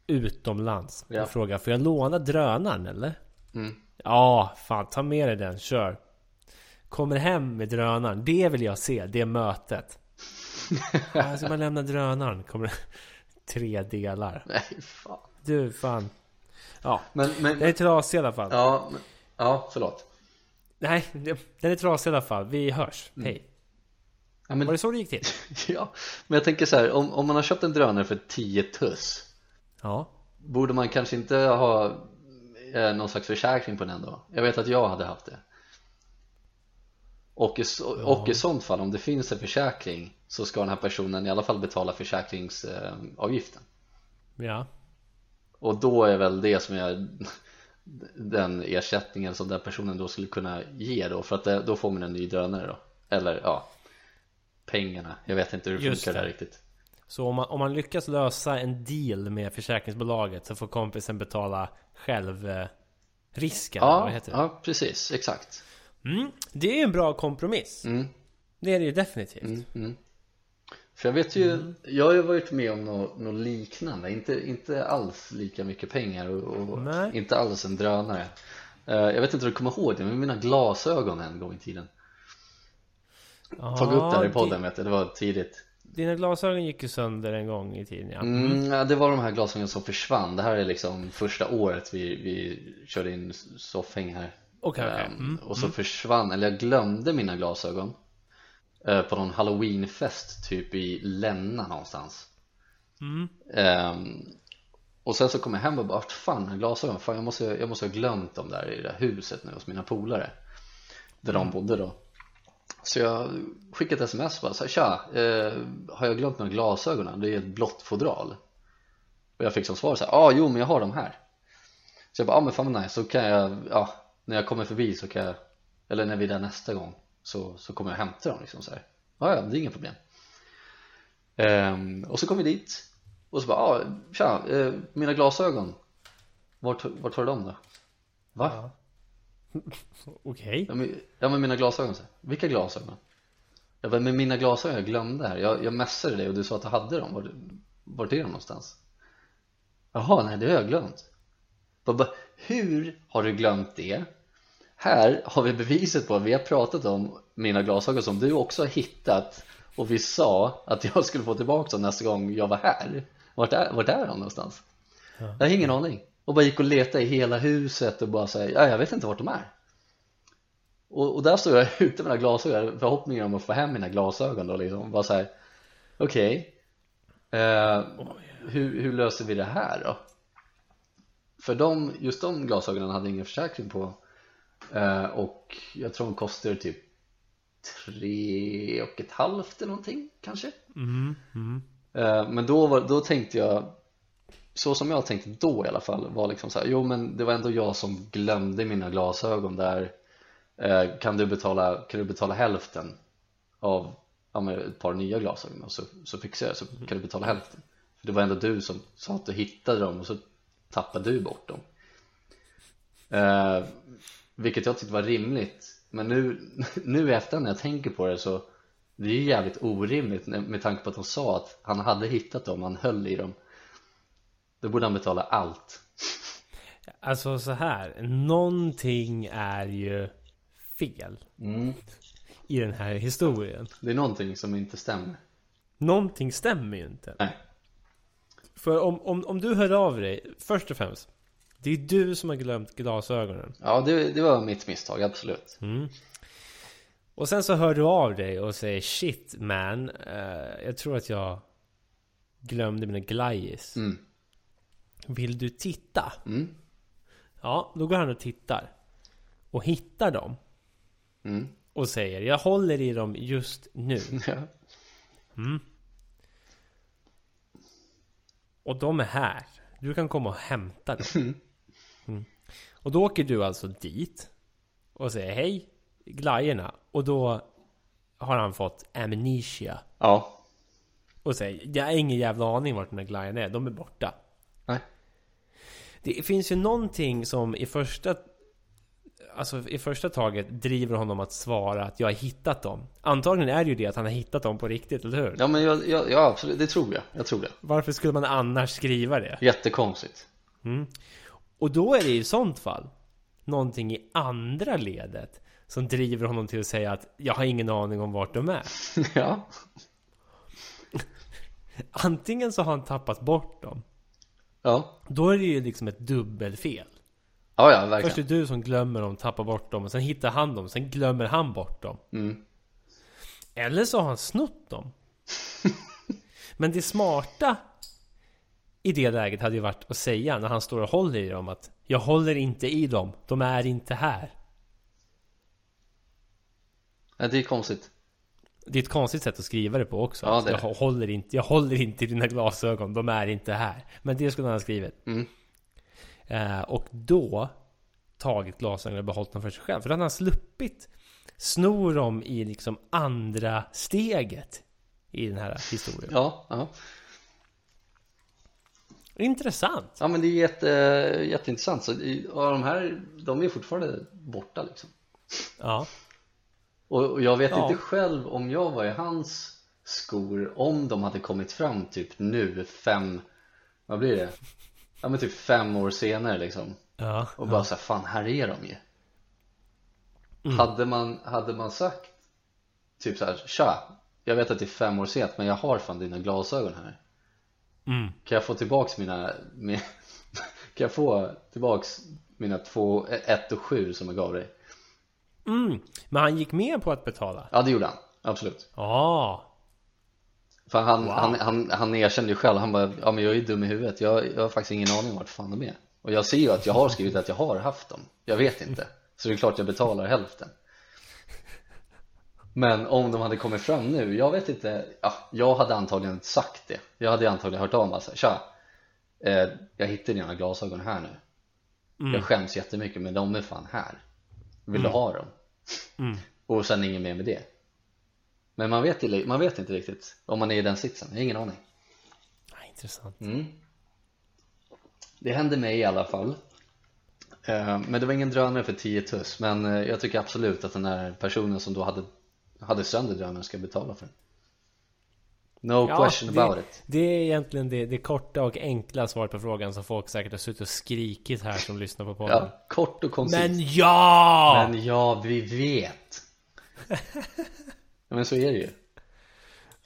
utomlands. Ja. Frågar, får jag låna drönaren eller? Mm. Ja, fan ta med dig den, kör. Kommer hem med drönaren, det vill jag se, det mötet. Ska man lämna drönaren? Kommer tre delar. Nej fan Du, fan. Ja, Men, men, den är trasig i alla fall. ja, men, ja förlåt Nej, den är trasig i alla fall. Vi hörs. Mm. Hej. ja, men, Var det så det gick till? Ja, men jag tänker så här, om, om man har köpt en drönare för 10 tuss Ja. Borde man kanske inte ha eh, någon slags försäkring på den då? Jag vet att jag hade haft det och i, så- och i sånt fall, om det finns en försäkring så ska den här personen i alla fall betala försäkringsavgiften. Ja. Och då är väl det som är den ersättningen som den personen då skulle kunna ge då för att det, då får man en ny drönare då. Eller ja, pengarna, jag vet inte hur det Just funkar där det. riktigt. Så om man, om man lyckas lösa en deal med försäkringsbolaget så får kompisen betala själv eh, risken. Ja, ja precis, exakt Mm, det är en bra kompromiss. mm, Det är det ju definitivt. mm, mm. För jag vet ju, Mm. jag har ju varit med om något, något liknande, inte, inte alls lika mycket pengar och, och inte alls en drönare Eh, Jag vet inte om du kommer ihåg det, men mina glasögon en gång i tiden Tagit upp det här i podden vet jag, det var tidigt Dina glasögon gick ju sönder en gång i tiden ja. Mm, ja, det var de här glasögonen som försvann. Det här är liksom första året vi, vi körde in soffhäng här. Okej, okej. Ehm, Mm, och så försvann, eller jag glömde mina glasögon eh, på någon halloweenfest typ i Länna någonstans. Mm. Ehm, och sen så kom jag hem och bara, vart fan glasögon? Fan, jag, måste, jag måste ha glömt dem där i det där huset nu hos mina polare. Där de bodde då. Så jag skickade ett sms och bara så här, tja, eh, har jag glömt mina glasögon? Det är ett blått fodral. Och jag fick som svar så här, ja ah, jo men jag har dem här. Så jag bara, ja ah, men fan vad nice, så kan jag, ja, när jag kommer förbi så kan jag, eller när vi är där nästa gång så, så kommer jag hämta dem liksom så här. Ja, ja, det är inga problem. Ehm, och så kom vi dit och så bara, ah, tja, eh, mina glasögon, vart, vart har du dem då? Va? Ja. Okej. Ja men, ja men mina glasögon så här. Vilka glasögon? Jag bara, men mina glasögon jag glömde här Jag, jag messade dig och du sa att du hade dem Var, vart är de någonstans? Jaha, nej det har jag glömt bara, Hur har du glömt det? Här har vi beviset på vi har pratat om mina glasögon som du också har hittat. Och vi sa att jag skulle få tillbaka dem nästa gång jag var här. Vart är, vart är de någonstans? Jag har ingen aning. Och bara gick och letade i hela huset och bara säga ja, jag vet inte vart de är. Och, och där står jag ute med mina glasögon. Förhoppningen om att få hem mina glasögon då liksom. Bara såhär okej eh, hur, hur löser vi det här då? För de, just de glasögonen hade ingen försäkring på och jag tror de kostade typ tre och ett halvt eller någonting kanske. Mm. Mm. Eh, Men då, var, då tänkte jag Så som jag tänkte då i alla fall var liksom så här, Jo men det var ändå jag som glömde mina glasögon där. Eh, Kan du betala, kan du betala hälften av ja, ett par nya glasögon? Och så, så fixar jag så kan du betala hälften? För det var ändå du som sa att du hittade dem och så tappade du bort dem. Eh, Vilket jag tyckte var rimligt Men nu, nu i efterhand när jag tänker på det så Det är ju jävligt orimligt med tanke på att de sa att han hade hittat dem, han höll i dem Då borde han betala allt Alltså så här. Någonting är ju fel mm. i den här historien. Det är någonting som inte stämmer Någonting stämmer ju inte. Nej, För om, om, om du hör av dig, först och främst. Det är du som har glömt glasögonen. ja det, det var mitt misstag, absolut Mm. Och sen så hör du av dig och säger Shit man, eh, jag tror att jag glömde mina glajjor. mm. Vill du titta? Mm. Ja, då går han och tittar. Och hittar dem. Mm. Och säger jag håller i dem just nu. Mm. Och de är här. Du kan komma och hämta dem. Och då åker du alltså dit. Och säger hej, glajjorna. Och då har han fått amnesia. ja, Och säger jag har ingen jävla aning vart den här glajjorna är. De är borta. nej Det finns ju någonting som i första Alltså i första taget driver honom att svara att jag har hittat dem Antagligen är det ju det att han har hittat dem på riktigt, eller hur? Ja men jag, jag, ja absolut, det tror jag, jag tror det Varför skulle man annars skriva det? Jättekonstigt Mm. Och då är det i sånt fall Någonting i andra ledet Som driver honom till att säga att Jag har ingen aning om vart de är. Ja, Antingen så har han tappat bort dem. Ja, Då är det ju liksom ett dubbelfel. Ja, ja Först verkligen är du som glömmer dem, tappar bort dem och sen hittar han dem, sen glömmer han bort dem. Mm. Eller så har han snott dem. Men det smarta i det läget hade ju varit att säga när han står och håller i dem att jag håller inte i dem, de är inte här. Nej, det är konstigt Det är ett konstigt sätt att skriva det på också. Ja, det jag, håller inte, jag håller inte i dina glasögon, de är inte här. Men det skulle han ha skrivit. mm. Eh, och då tagit glasögonen och behållit dem för sig själv. För då hade han sluppit sno dem i liksom andra steget i den här historien. Ja, ja Intressant. Ja men det är jätte, jätteintressant så och de här, de är fortfarande borta liksom Ja. Och och jag vet Ja. inte själv om jag var i hans skor om de hade kommit fram typ nu fem, vad blir det? Ja men typ fem år senare liksom Ja. och bara såhär, fan här är de ju Mm. hade, man, hade man sagt typ såhär, tja, jag vet att det är fem år sent men jag har fan dina glasögon här Mm. Kan jag få tillbaks mina, min, kan jag få tillbaks mina två, ett och sju som jag gav dig? Mm. Men han gick med på att betala? Ja det gjorde han, absolut Ja. För han, Wow. han, han, han erkände ju själv, han bara ja men jag är dum i huvudet, jag, jag har faktiskt ingen aning om vart fan de är Och jag ser ju att jag har skrivit att jag har haft dem, jag vet inte Så det är klart jag betalar hälften Men om de hade kommit fram nu, jag vet inte, ja, jag hade antagligen sagt det Jag hade antagligen hört av mig såhär, tja eh, Jag hittade dina glasögon här nu Mm. Jag skäms jättemycket men de är fan här Vill du ha dem? Mm. Och sen inget mer med det Men man vet, inte- man vet inte riktigt om man är i den sitsen, jag har ingen aning Ja, intressant. mm. Det hände mig i alla fall Eh, Men det var ingen drönare för 10 tuss Men eh, jag tycker absolut att den där personen som då hade, hade sönder drönaren ska betala för den No question det, about it Det är egentligen det, det korta och enkla svaret på frågan som folk säkert har suttit och skrikit här som lyssnar på podden. Ja, kort och koncist Men ja! Men ja, vi vet ja, Men så är det ju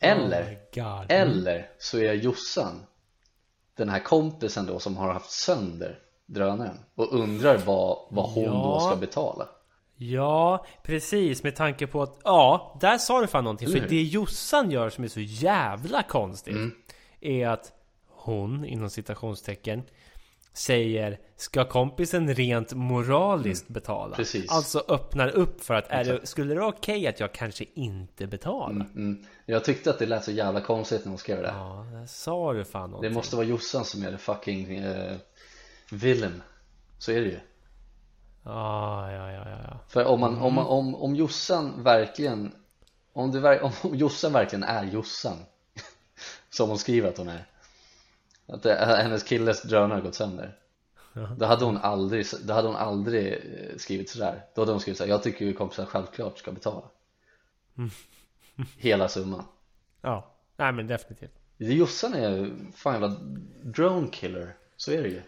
Eller Oh my God. Eller så är Jossan Den här kompisen då som har haft sönder drönaren och undrar vad, vad hon Ja. då ska betala Ja, precis. Med tanke på att, ja, där sa du fan någonting. För det Jossan gör som är så jävla konstigt Mm. är att hon, inom citationstecken, säger Ska kompisen rent moraliskt betala? Mm. Precis. Alltså öppnar upp för att är det, skulle det vara okej att jag kanske inte betalar? mm. Jag tyckte att det lät så jävla konstigt när hon skrev det Ja, där sa du fan Det någonting. måste vara Jossan som är det fucking eh, villain Så är det ju Ja, ja, ja, ja, ja. För om, man, Mm. om, man, om, om Jossan verkligen om, ver- om Jossan verkligen är Jossan Som hon skriver att hon är Att det, hennes killes drönare har gått sönder Då hade hon aldrig, då hade hon aldrig eh, skrivit sådär Då hade hon skrivit såhär, jag tycker ju kompisen självklart ska betala Hela summan Ja, nej men definitivt. Jossan är fan jävla drone killer Så är det ju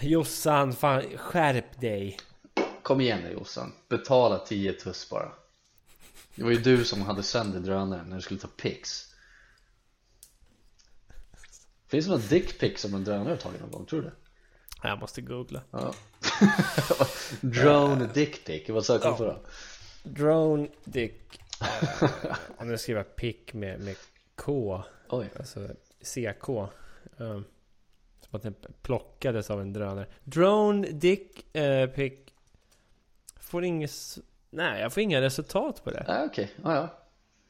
Jossan, fan skärp dig. Kom igen nu Jossan, betala 10 tuss bara Det var ju du som hade sönder drönaren när du skulle ta pics Finns det någon dickpic som en drönare har tagit någon gång, tror du det? Jag måste googla. Ja Drone dickpic, vad söker du på då? Drone dick. Eh, Om jag skriver pick med, med K. Oj, Alltså CK. Um, som att den plockades av en drönare. Drone dick uh, pick. Får inget... Nej, jag får inga resultat på det. nej okej, ja ja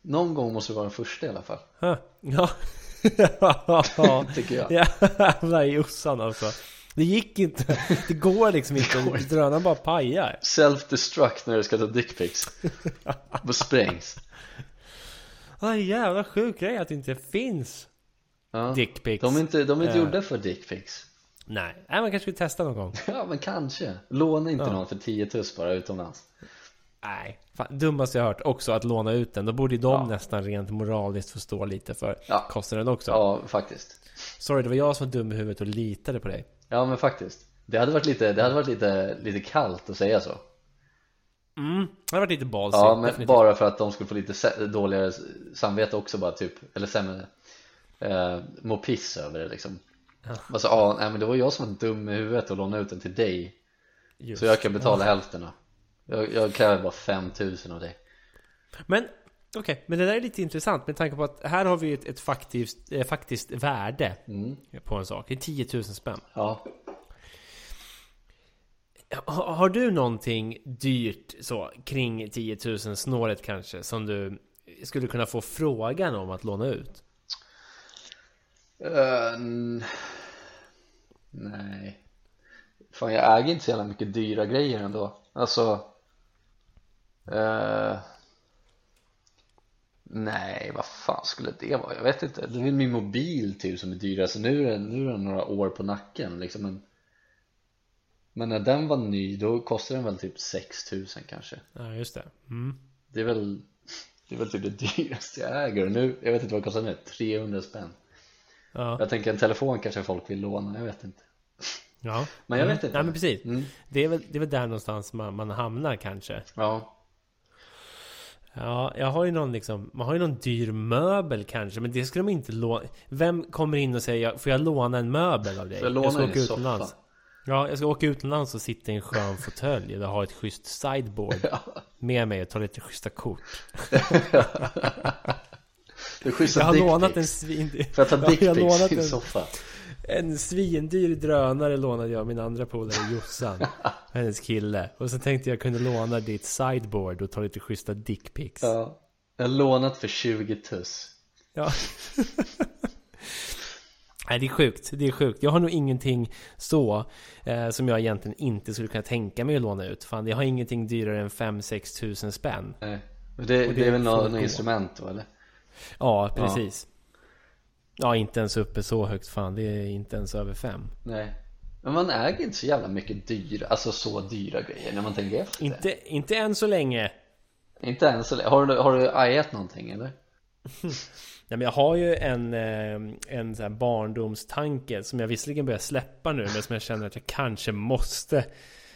Någon gång måste du vara den första i alla fall Huh. Ja. ja. Tycker jag Jävlar Jossan alltså. Det gick inte. Det går liksom inte. går inte. Drönaren bara pajar. Self-destruct när du ska ta dickpics Bara sprängs Aj jävla sjuk grej att det inte finns ja. dickpics. De är inte, de är inte Eh. gjorda för dickpics Nej, Nej man kanske skulle testa någon gång. Ja men kanske Låna inte Ja. någon för 10 tuss bara utomlands Nej, fan, dummaste jag hört också att låna ut den. Då borde ju de Ja. nästan rent moraliskt få stå lite för Ja. kostnaden också. Ja faktiskt Sorry, det var jag som var dum i huvudet och litade på dig. Ja men faktiskt Det hade varit lite, det hade varit lite, lite kallt att säga så Mm, det har varit lite ballsy. Ja men definitivt. bara för att de skulle få lite dåligare samvete också bara typ Eller sämre eh, Må piss över det liksom Ja, nej men det var jag som var dum i huvudet och lånade ut den till dig Just. Så jag kan betala hälften då jag, jag kräver bara 5000 av dig Men Okej, men det där är lite intressant med tanke på att här har vi ett, ett faktiskt, eh, faktiskt värde Mm. på en sak. Det är 10 000 spänn. Ja. Ha, har du någonting dyrt så kring 10 000 snåret kanske som du skulle kunna få frågan om att låna ut? N- nej. Fan jag äger inte så jävla mycket dyra grejer ändå. Alltså. eh, nej, vad fan skulle det vara? Jag vet inte. Det är väl min mobil typ som är dyrast. Nu är det, nu är det några år på nacken liksom. Men, men när den var ny då kostade den väl typ 6000 kanske. Ja, just det. Mm. Det är väl det är väl typ det dyraste jag äger och nu, jag vet inte vad det kostar nu, 300 spänn Ja. Jag tänker en telefon kanske folk vill låna, jag vet inte ja. Men jag Mm. vet inte Nej men precis. mm. Det, är väl, det är väl där någonstans man, man hamnar kanske. Ja, Ja, jag har ju någon liksom, man har ju någon dyr möbel kanske, men det skulle de inte låna. Vem kommer in och säger, får jag låna en möbel av dig? Får jag låna ska din åka soffa? utomlands. Ja, jag ska åka utomlands och sitta i en skön fåtölj eller ha ett schysst sideboard med mig och ta lite schyssta kort. schyssta Jag har lånat en svin... Får jag ta Ja, dickpics lånat i din en- soffa? En svindyr drönare lånade jag min andra polare Jossan Hennes kille Och så tänkte jag kunde låna ditt sideboard och ta lite schyssta dickpics Ja Jag har lånat för 20 tuss Ja. Nej det är sjukt, det är sjukt. Jag har nog ingenting så eh, som jag egentligen inte skulle kunna tänka mig att låna ut. Fan, jag har ingenting dyrare än 5-6 tusen spänn. Nej det, det, det är väl något instrument då eller? Ja, precis. Ja. inte ens uppe så högt fan. Det är inte ens över 5. Nej Men man äger inte så jävla mycket dyra, alltså så dyra grejer när man tänker efter Inte, inte än så länge. Inte ens så Har du, har du ajat någonting eller? Nej, men jag har ju en, eh, en så här barndomstanke som jag visserligen börjar släppa nu men som jag känner att jag kanske måste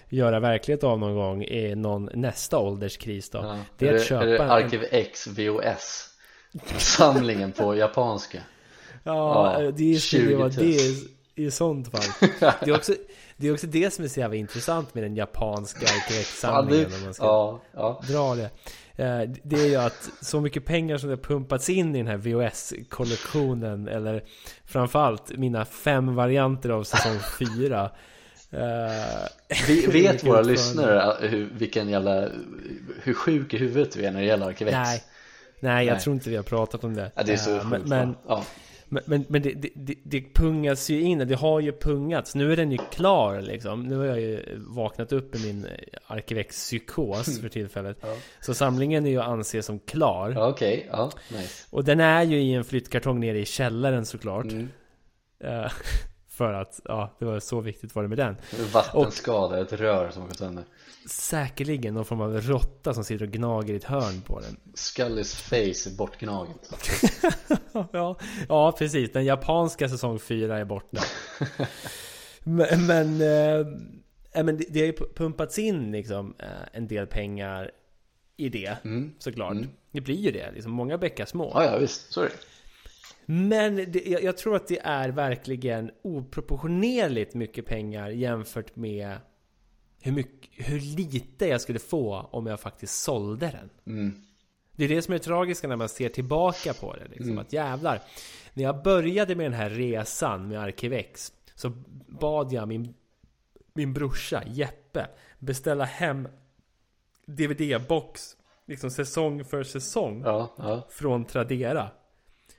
göra verklighet av någon gång i någon nästa ålderskris då. Ja. Det är är att det, köpa är det Arkiv X VOS Samlingen på japanska Ja, Ja, det är 20 det, var 000. det i sånt fall. Det är, också, det är också det som är så jävla intressant med den japanska arkitektsamlingen du, om man ska ja, ja. dra det. Eh, Det är ju att så mycket pengar som det har pumpats in i den här VHS-kollektionen eller framförallt mina fem varianter av säsong 4 Vi, vet våra lyssnare hur, vilken jävla, hur sjuk i huvudet vi är när det gäller Arkiv X? Nej, nej jag Nej. tror inte vi har pratat om det. Ja, det är så Eh, sjukt men, men, ja. Men, men, det, det, det, pungas ju in, det har ju pungats. Nu är den ju klar liksom. Nu har jag ju vaknat upp i min Arkivex-psykos för tillfället. Ja. Så samlingen är ju att anse som klar. ja okej, ja, nice Och den är ju i en flyttkartong nere i källaren såklart. mm. Eh, för att, ja, det var så viktigt var det med den. Vattenskada, ett rör som gått sönder Säkerligen någon form av råtta som sitter och gnager i ett hörn på den. Scullys face är bortgnaget ja, ja, precis. Den japanska säsong 4 är borta. men men, eh, men det, det har ju pumpats in liksom, eh, en del pengar i det, mm. såklart. Mm. Det blir ju det, liksom, många bäckar små. Ja, ja visst, så är det Men det, jag, jag tror att det är verkligen oproportionerligt mycket pengar jämfört med hur, mycket, hur lite jag skulle få om jag faktiskt sålde den. mm. Det är det som är tragiska när man ser tillbaka på det. Liksom, Mm. Att jävlar. När jag började med den här resan med Arkivex så bad jag min, min brorsa Jeppe beställa hem DVD-box liksom säsong för säsong Ja, ja, från Tradera.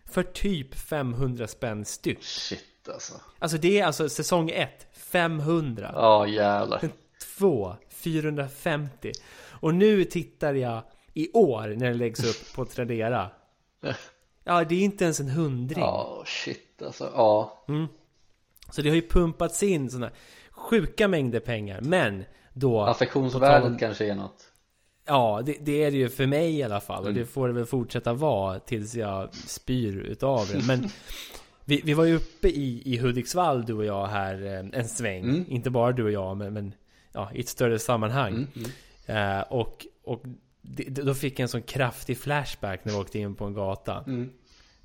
För typ 500 spänn styck. shit alltså Alltså det är alltså säsong 1, 500. Ja jävlar 2, 450. Och nu tittar jag i år när det läggs upp på Tradera. Ja, det är inte ens en hundring. Ja, shit alltså, ja Så det har ju pumpats in sådana sjuka mängder pengar. Men då... Affektionsvärdet kanske är något Ja, det, det är det ju för mig i alla fall. Och Mm. det får det väl fortsätta vara tills jag spyr utav det. Men vi, vi var ju uppe i, i Hudiksvall du och jag här eh, en sväng. Mm. Inte bara du och jag, men, men ja, i ett större sammanhang. mm, mm. Eh, och och det, då fick jag en sån kraftig flashback när vi åkte in på en gata. Mm.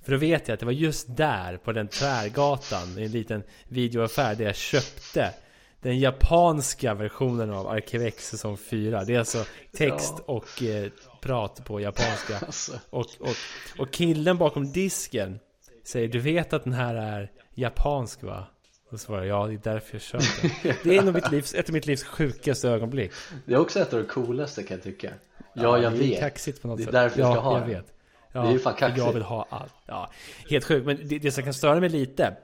För då vet jag att det var just där, på den tvärgatan, i en liten videoaffär där jag köpte den japanska versionen av Arkivex säsong 4. Det är alltså text Ja. och eh, prat på japanska. Alltså, Och, och, och killen bakom disken säger Du vet att den här är japansk va? Och svarar jag, ja det är därför jag köpte den. Det är nog mitt livs, ett av mitt livs sjukaste ögonblick. det är också ett av de coolaste kan jag tycka. Ja, jag det är vet. kaxigt på något Det är sätt. därför jag ja, ska ha jag den. vet. Ja, Det är ju fan kaxigt. Jag vill ha allt. Ja, helt sjukt. Men det, det som kan störa mig lite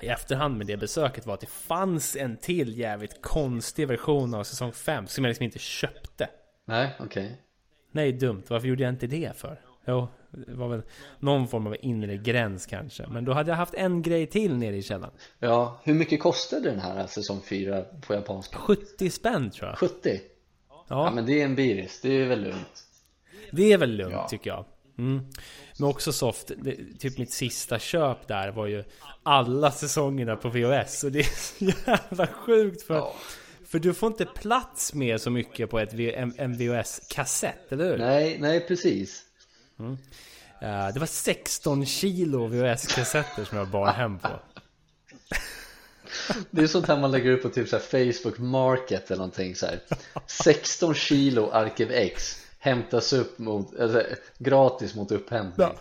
i efterhand med det besöket var att det fanns en till jävligt konstig version av säsong 5 som jag liksom inte köpte. Nej, okej. Nej, dumt. Varför gjorde jag inte det för? Jo, det var väl någon form av inre gräns kanske. Men då hade jag haft en grej till nere i källaren. Ja, hur mycket kostade den här säsong 4 på japanska? 70 spänn tror jag. 70? Ja, Ja, men det är en biris, det är väl lugnt. det är väl lugnt Ja. tycker jag. Mm. Men också soft, det, typ mitt sista köp där var ju alla säsongerna på VHS. Och det är så jävla sjukt för, Ja. för du får inte plats med så mycket på ett, en, en VHS-kassett, eller hur? Nej, nej precis. Eh, det var 16 kilo VHS-kassetter som jag bar hem på. Det är sånt här man lägger upp på typ så Facebook Market eller någonting så här. 16 kilo Arkiv X hämtas upp mot, alltså, gratis mot upphämtning. Ja.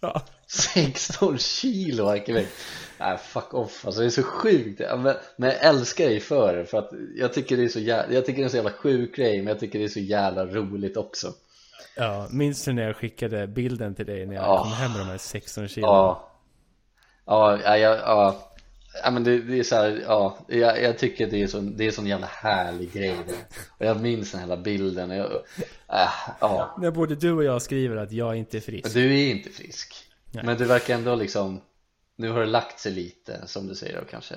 Ja. 16 kilo Arkiv X. Nej, fuck off alltså det är så sjukt. Men, men jag älskar dig för det för att jag tycker det är så jävla, jag tycker det är en så jävla sjuk grej men jag tycker det är så jävla roligt också. Ja, minns du när jag skickade bilden till dig när jag Ja. kom hem med de här 16 kilo? Ja. Ja, ja, ja, ja. men det, det är så här, ja, jag, jag tycker det är så, det är sån jävla härlig grej det. Och jag minns den här bilden och jag, äh, ja. När både du och jag skriver att jag inte är frisk. Du är inte frisk. Nej. Men du verkar ändå liksom, nu har det lagt sig lite som du säger då kanske.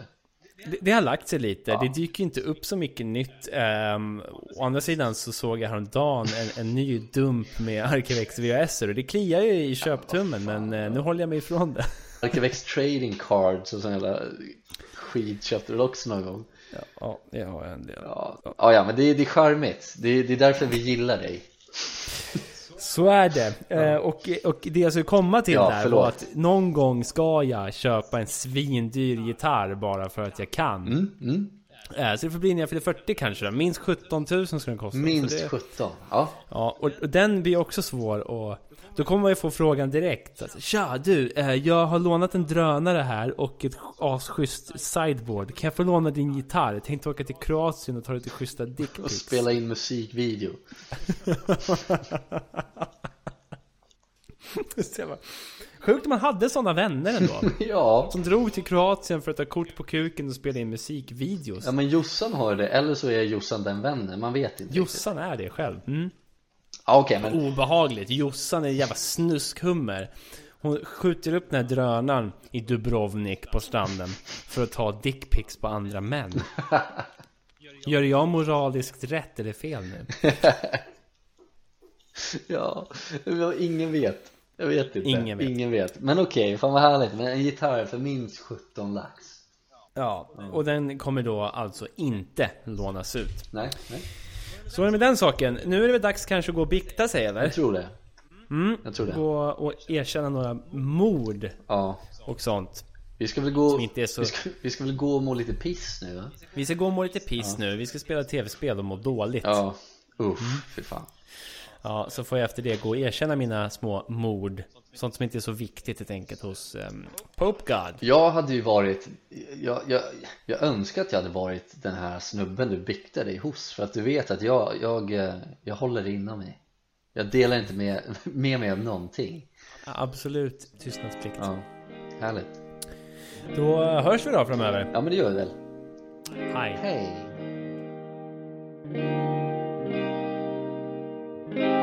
Det, det har lagt sig lite. Det dyker inte upp så mycket nytt. Um, å andra sidan så såg jag häromdagen en, en ny dump med Arkivex VHS och det kliar ju i köptummen men eh, nu håller jag mig ifrån det. Arkivex trading cards och sån jävla skit köpte du också någon gång? Ja, ja det har jag en del. Ja, ja, ja men det, är- det är charmigt. Det, det är därför vi gillar dig. Så är det. Eh, och, och det jag skulle komma till Ja, där förlåt. var att någon gång ska jag köpa en svindyr gitarr bara för att jag kan. Mm, mm. Eh, så det får bli när jag fyller 40 kanske. Minst 17 000 ska den kosta. Minst det, 17. Ja. Ja, och, och den blir också svår och då kommer man ju få frågan direkt. Alltså, Tja du, eh, jag har lånat en drönare här och ett asschysst sideboard. Kan jag få låna din gitarr? Jag tänkte åka till Kroatien och ta lite schyssta Och dickpics. spela in musikvideo. Sjukt om man hade sådana vänner ändå. Ja. Som drog till Kroatien för att ta kort på kuken och spela in musikvideos. Ja men Jossan har det, eller så är Jossan den vännen, man vet inte riktigt. Jossan är det själv. Mm. Okej men Obehagligt. Jossan är en jävla snuskhummer. Hon skjuter upp den här drönaren i Dubrovnik på stranden för att ta dickpics på andra män. Gör jag moraliskt rätt eller fel nu? ja, ingen vet Jag vet inte, Ingen vet. ingen vet. Men okej, fan vad härligt, men en gitarr för minst 17 lax Ja, och den kommer då alltså inte lånas ut. Nej, nej, Så är det med den saken. Nu är det väl dags kanske att gå och bikta sig eller? jag tror det Mm. Jag tror det Gå och erkänna några mord Ja, och sånt. vi ska väl gå så- vi, ska, vi ska väl gå och må lite piss nu va? Vi ska gå och må lite piss nu. Vi ska spela tv-spel och må dåligt. Ja, uff, fy fan Ja, så får jag efter det gå och erkänna mina små mord. Sånt som inte är så viktigt helt enkelt hos um, Pope God. Jag hade ju varit, jag, jag, jag önskar att jag hade varit den här snubben du biktade dig hos För att du vet att jag, jag, eh, jag håller det inom mig Jag delar inte med, med mig av någonting Absolut tystnadsplikt. Ja, härligt Då hörs vi då framöver. Ja men det gör vi väl Hej. Hej Thank you.